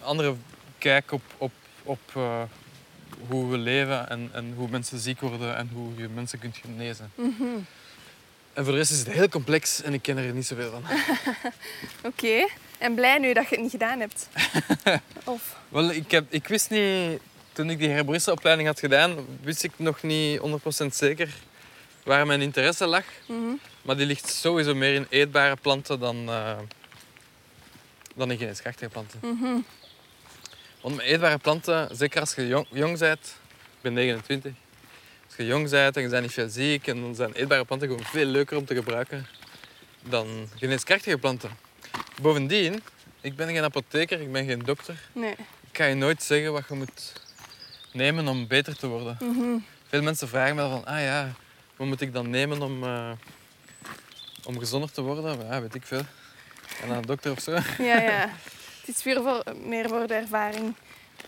andere kijk op, op, op eh, hoe we leven en, en hoe mensen ziek worden en hoe je mensen kunt genezen. Mhm. En voor de rest is het heel complex en ik ken er niet zoveel van. [laughs] Oké. En blij nu dat je het niet gedaan hebt. [laughs] of? Wel, ik, heb, ik wist niet, toen ik die herboristenopleiding had gedaan, wist ik nog niet 100% zeker waar mijn interesse lag. Mhm. Maar die ligt sowieso meer in eetbare planten dan, eh, dan in geneeskrachtige planten. Mhm. Want met eetbare planten, zeker als je jong, jong bent, ik ben 29, als je jong bent en je bent niet veel ziek, en dan zijn eetbare planten gewoon veel leuker om te gebruiken dan geneeskrachtige planten. Bovendien, ik ben geen apotheker, ik ben geen dokter. Nee. Ik ga je nooit zeggen wat je moet nemen om beter te worden. Mhm. Veel mensen vragen me dan van, ah ja, wat moet ik dan nemen om, eh, om gezonder te worden? Ja, weet ik veel. En naar een dokter of zo. Ja, ja. [laughs] Het is voor, meer voor de ervaring.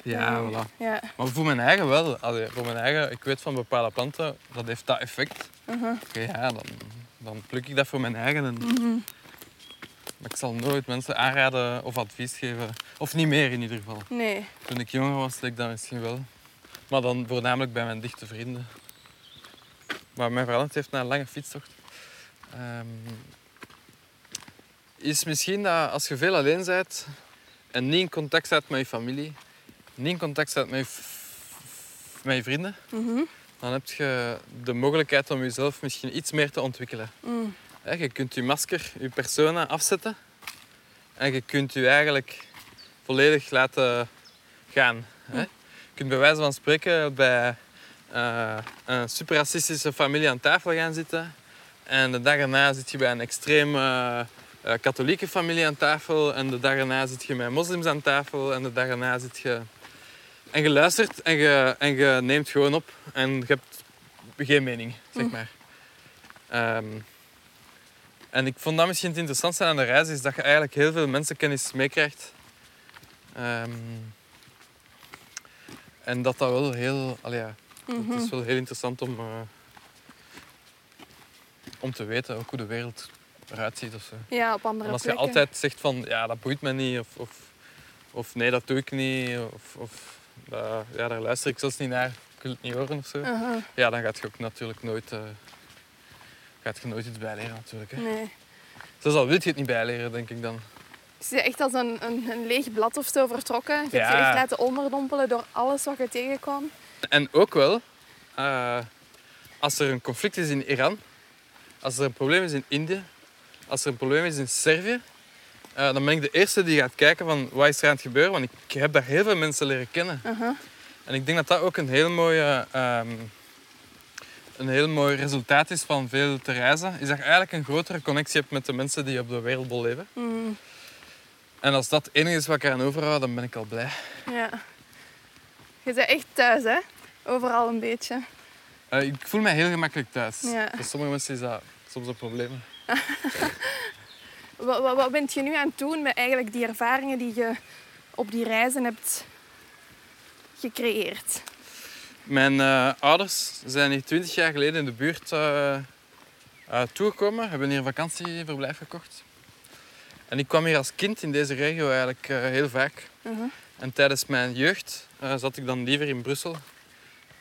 Ja, voilà. Ja. Maar voor mijn eigen wel. Allee, voor mijn eigen, ik weet van bepaalde planten, dat heeft dat effect. Oké, ja, dan, dan pluk ik dat voor mijn eigen. En, Mhm. Maar ik zal nooit mensen aanraden of advies geven. Of niet meer in ieder geval. Nee. Toen ik jonger was, deed ik dat misschien wel. Maar dan voornamelijk bij mijn dichte vrienden. Wat mij veranderd heeft na een lange fietstocht. ehm, is misschien dat als je veel alleen bent en niet in contact staat met je familie, niet in contact staat met je, met je vrienden, Mhm. dan heb je de mogelijkheid om jezelf misschien iets meer te ontwikkelen. Mm. Je kunt je masker, je persona afzetten en je kunt je eigenlijk volledig laten gaan. Je kunt bij wijze van spreken bij eh, een super racistische familie aan tafel gaan zitten en de dag erna zit je bij een extreem eh, katholieke familie aan tafel en de dag erna zit je met moslims aan tafel en de dag erna zit je... En je luistert en je, en je neemt gewoon op en je hebt geen mening, zeg Mm. maar. Ehm, en ik vond dat misschien het interessantste aan de reis, is dat je eigenlijk heel veel mensenkennis meekrijgt. Ehm, en dat dat wel heel... ja, Mhm. Het is wel heel interessant om, eh, om te weten ook hoe de wereld eruit ziet. Of zo. Ja, op andere En als je plekken. altijd zegt van, ja, dat boeit me niet, of, of, of nee, dat doe ik niet, of, of ja, daar luister ik zelfs niet naar, ik wil het niet horen of zo. Ja, dan gaat je ook natuurlijk nooit, eh, gaat je nooit iets bijleren natuurlijk. Hè. Nee. Zelfs al wil je het niet bijleren, denk ik dan. Je bent echt als een, een, een leeg blad of zo vertrokken. Je hebt Ja. je echt laten onderdompelen door alles wat je tegenkwam. En ook wel, eh, als er een conflict is in Iran, als er een probleem is in Indië, als er een probleem is in Servië, eh, dan ben ik de eerste die gaat kijken van wat is er aan het gebeuren, want ik heb daar heel veel mensen leren kennen. Aha. En ik denk dat dat ook een heel mooie, ehm, een heel mooi resultaat is van veel te reizen, is dat je eigenlijk een grotere connectie hebt met de mensen die op de wereldbol leven. Mm. En als dat het enige is wat ik eraan overhoud, dan ben ik al blij. Ja. Je bent echt thuis, hè? Overal een beetje. Eh, ik voel mij heel gemakkelijk thuis. Ja. Voor sommige mensen is dat soms een probleem. [laughs] Wat, wat, wat ben je nu aan het doen met eigenlijk die ervaringen die je op die reizen hebt gecreëerd? Mijn eh, ouders zijn hier twintig jaar geleden in de buurt eh eh, toegekomen, hebben hier een vakantieverblijf gekocht. En ik kwam hier als kind in deze regio eigenlijk eh, heel vaak. Mhm. En tijdens mijn jeugd zat ik dan liever in Brussel.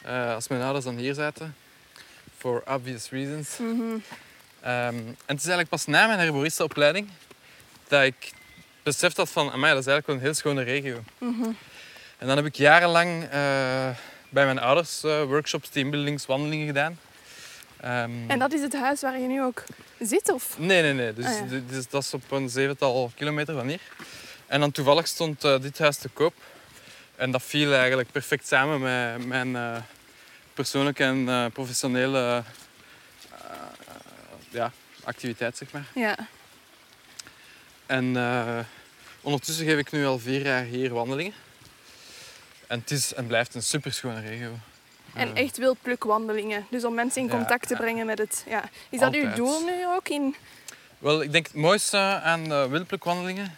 Als mijn ouders dan hier zaten. For obvious reasons. Mhm. Ehm, en het is eigenlijk pas na mijn herboristenopleiding dat ik beseft had van, amai, dat is eigenlijk wel een heel schone regio. Mhm. En dan heb ik jarenlang bij mijn ouders eh, workshops, teambuildings, wandelingen gedaan. Ehm, En dat is het huis waar je nu ook zit? Of? Nee, nee, nee. Dus, Ah, ja. dat is op een zevental kilometer van hier. En dan toevallig stond eh, dit huis te koop. En dat viel eigenlijk perfect samen met mijn eh, persoonlijke en professionele ja, activiteit, zeg maar. Ja. En ondertussen geef ik nu al vier jaar hier wandelingen. En het is en blijft een superschone regio. En Eh, echt wildplukwandelingen. Dus om mensen in contact te brengen met het... Ja. Is dat uw doel nu ook? In... Wel, ik denk het mooiste aan de wildplukwandelingen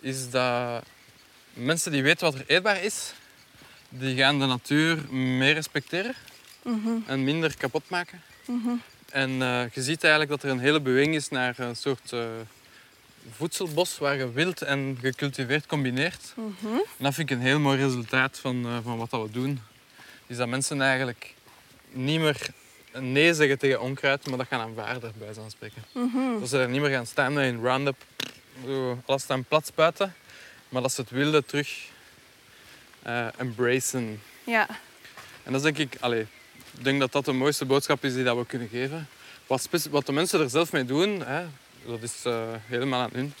is dat mensen die weten wat er eetbaar is, die gaan de natuur meer respecteren Mhm, en minder kapot maken. mhm. En eh, je ziet eigenlijk dat er een hele beweging is naar een soort eh, voedselbos waar je wild en gecultiveerd combineert. Mhm. En dat vind ik een heel mooi resultaat van, eh, van wat dat we doen. Is dat mensen eigenlijk niet meer nee zeggen tegen onkruid, maar dat gaan aanvaarden, bij zo'n spreken. Mhm. Dat ze er niet meer gaan staan met een roundup, zo alles staan plat spuiten, maar dat ze het wilde terug eh embracen. Ja. En dat is denk ik, allee, ik denk dat dat de mooiste boodschap is die dat we kunnen geven. Wat, wat de mensen er zelf mee doen, hè, dat is eh, helemaal aan hun.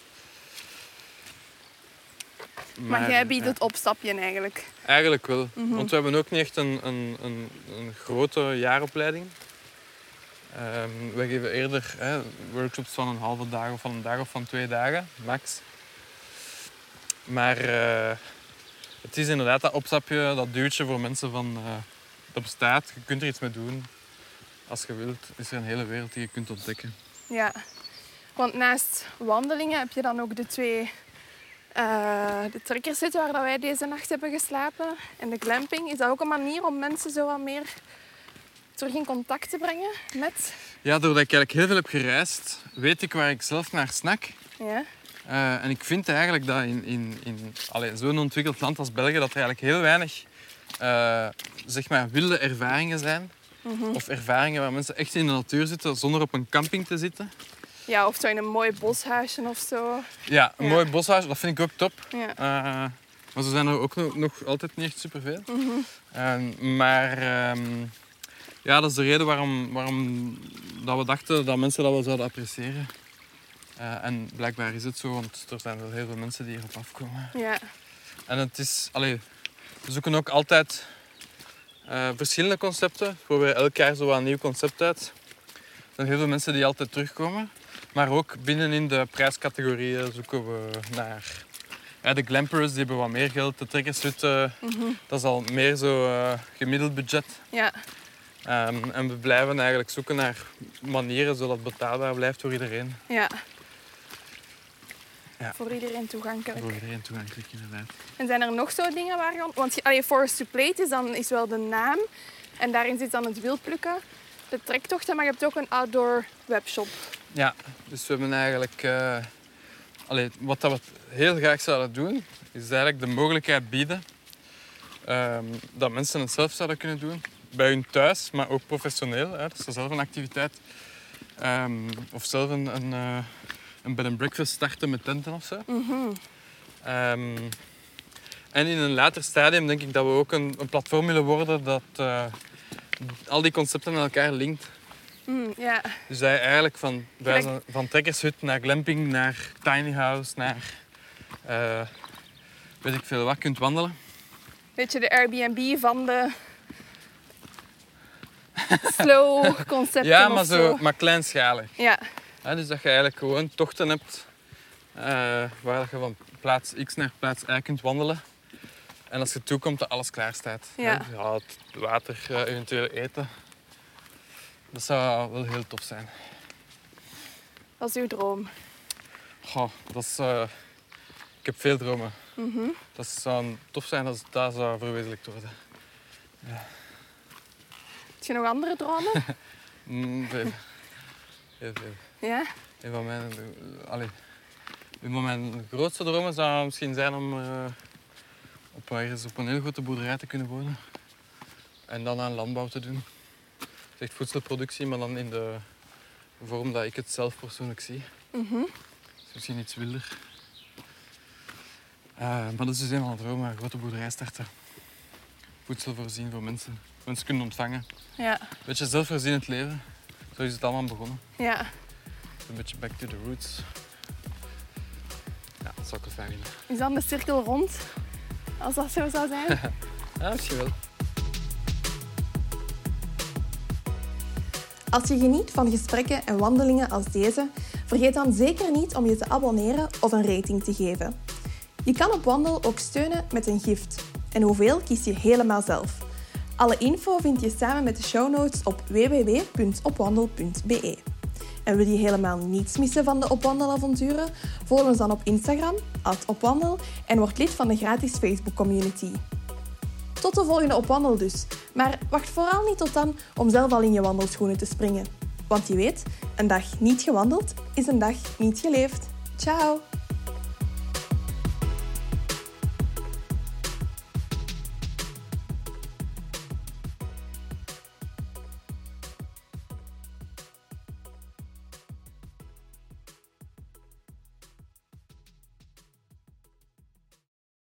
Maar, jij biedt het opstapje eigenlijk. Eigenlijk wel. Mhm. Want we hebben ook niet echt een, een, een, een grote jaaropleiding. Ehm, we geven eerder hè, workshops van een halve dag of van een dag of van twee dagen, max. Maar eh, het is inderdaad dat opstapje, dat duwtje voor mensen van eh, dat bestaat. Je kunt er iets mee doen. Als je wilt, is er een hele wereld die je kunt ontdekken. Ja. Want naast wandelingen heb je dan ook de twee eh de trekkers zitten waar dat wij deze nacht hebben geslapen. En de glamping. Is dat ook een manier om mensen zo wat meer terug in contact te brengen met... Ja, doordat ik eigenlijk heel veel heb gereisd, weet ik waar ik zelf naar snak. Ja. Eh, en ik vind eigenlijk dat in, in, in zo'n ontwikkeld land als België dat er eigenlijk heel weinig eh, zeg maar wilde ervaringen zijn. Mhm. Of ervaringen waar mensen echt in de natuur zitten zonder op een camping te zitten. Ja, of zo in een mooi boshuisje of zo. Ja, een Ja. mooi boshuis, dat vind ik ook top. Ja. Eh, maar ze zijn er ook nog, nog altijd niet echt superveel. Mhm. Ehm, maar ehm, ja, dat is de reden waarom, waarom dat we dachten dat mensen dat wel zouden appreciëren. Eh, en blijkbaar is het zo, want er zijn wel heel veel mensen die hierop afkomen. Ja. En het is, allee, we zoeken ook altijd eh, verschillende concepten. We proberen elk jaar zo wat een nieuw concept uit. Er zijn heel veel mensen die altijd terugkomen. Maar ook binnenin de prijscategorieën zoeken we naar... Ja, de glampers die hebben wat meer geld. De trekkershutten, Mhm. dat is al meer zo eh, gemiddeld budget. Ja. Ehm, en we blijven eigenlijk zoeken naar manieren zodat het betaalbaar blijft voor iedereen. Ja. Ja. Voor iedereen toegankelijk. Voor iedereen toegankelijk inderdaad. En zijn er nog zo dingen waar je... Want je- allee, Forest to Plate is dan is wel de naam. En daarin zit dan het wildplukken. De trektochten, maar je hebt ook een outdoor webshop. Ja, dus we hebben eigenlijk... allee, wat dat we heel graag zouden doen, is eigenlijk de mogelijkheid bieden ehm, dat mensen het zelf zouden kunnen doen. Bij hun thuis, maar ook professioneel. Hè, dat ze zelf een activiteit ehm, of zelf een, een, eh, een bed and breakfast starten met tenten of zo. Mhm. Ehm, en in een later stadium denk ik dat we ook een, een platform willen worden dat eh, al die concepten met elkaar linkt. Mm, ja. Dus dat je eigenlijk van, Gelijk- van, trekkershut naar glamping, naar tiny house, naar eh, weet ik veel wat kunt wandelen. Weet je, de Airbnb van de [laughs] slow concepten Ja, maar, zo, maar kleinschalig. Ja. Dus dat je eigenlijk gewoon tochten hebt eh, waar je van plaats X naar plaats Y kunt wandelen. En als je toekomt, dat alles klaar staat. Ja, het water, eh, eventueel eten. Dat zou wel heel tof zijn. Dat is uw droom. Goh, dat is, eh, ik heb veel dromen. Mhm. Dat zou tof zijn als dat zou verwezenlijkt worden. Heb je nog andere dromen? [laughs] Mm, veel. Heel veel. ja? Een van mijn, allee, een van mijn grootste dromen zou misschien zijn om eh, op, ergens op een heel grote boerderij te kunnen wonen. En dan aan landbouw te doen. Het is echt voedselproductie, maar dan in de vorm dat ik het zelf persoonlijk zie. Mhm. Dus misschien iets wilder. Eh, maar dat is dus een van de dromen, een grote boerderij starten. Voedsel voorzien voor mensen. Mensen kunnen ontvangen. Ja, Beetje zelfvoorzienend leven. Zo is het allemaal begonnen. ja. Een beetje back to the roots. Ja, dat zou ik wel fijn vinden. Is dan de cirkel rond? Als dat zo zou zijn. [laughs] Ja, misschien wel. Als je geniet van gesprekken en wandelingen als deze, vergeet dan zeker niet om je te abonneren of een rating te geven. Je kan op Wandel ook steunen met een gift. En hoeveel kies je helemaal zelf. Alle info vind je samen met de show notes op www.opwandel.be. En wil je helemaal niets missen van de Opwandelavonturen? Volg ons dan op Instagram, opwandel, en word lid van de gratis Facebook community. Tot de volgende opwandel dus. Maar wacht vooral niet tot dan om zelf al in je wandelschoenen te springen. Want je weet, een dag niet gewandeld is een dag niet geleefd. Ciao!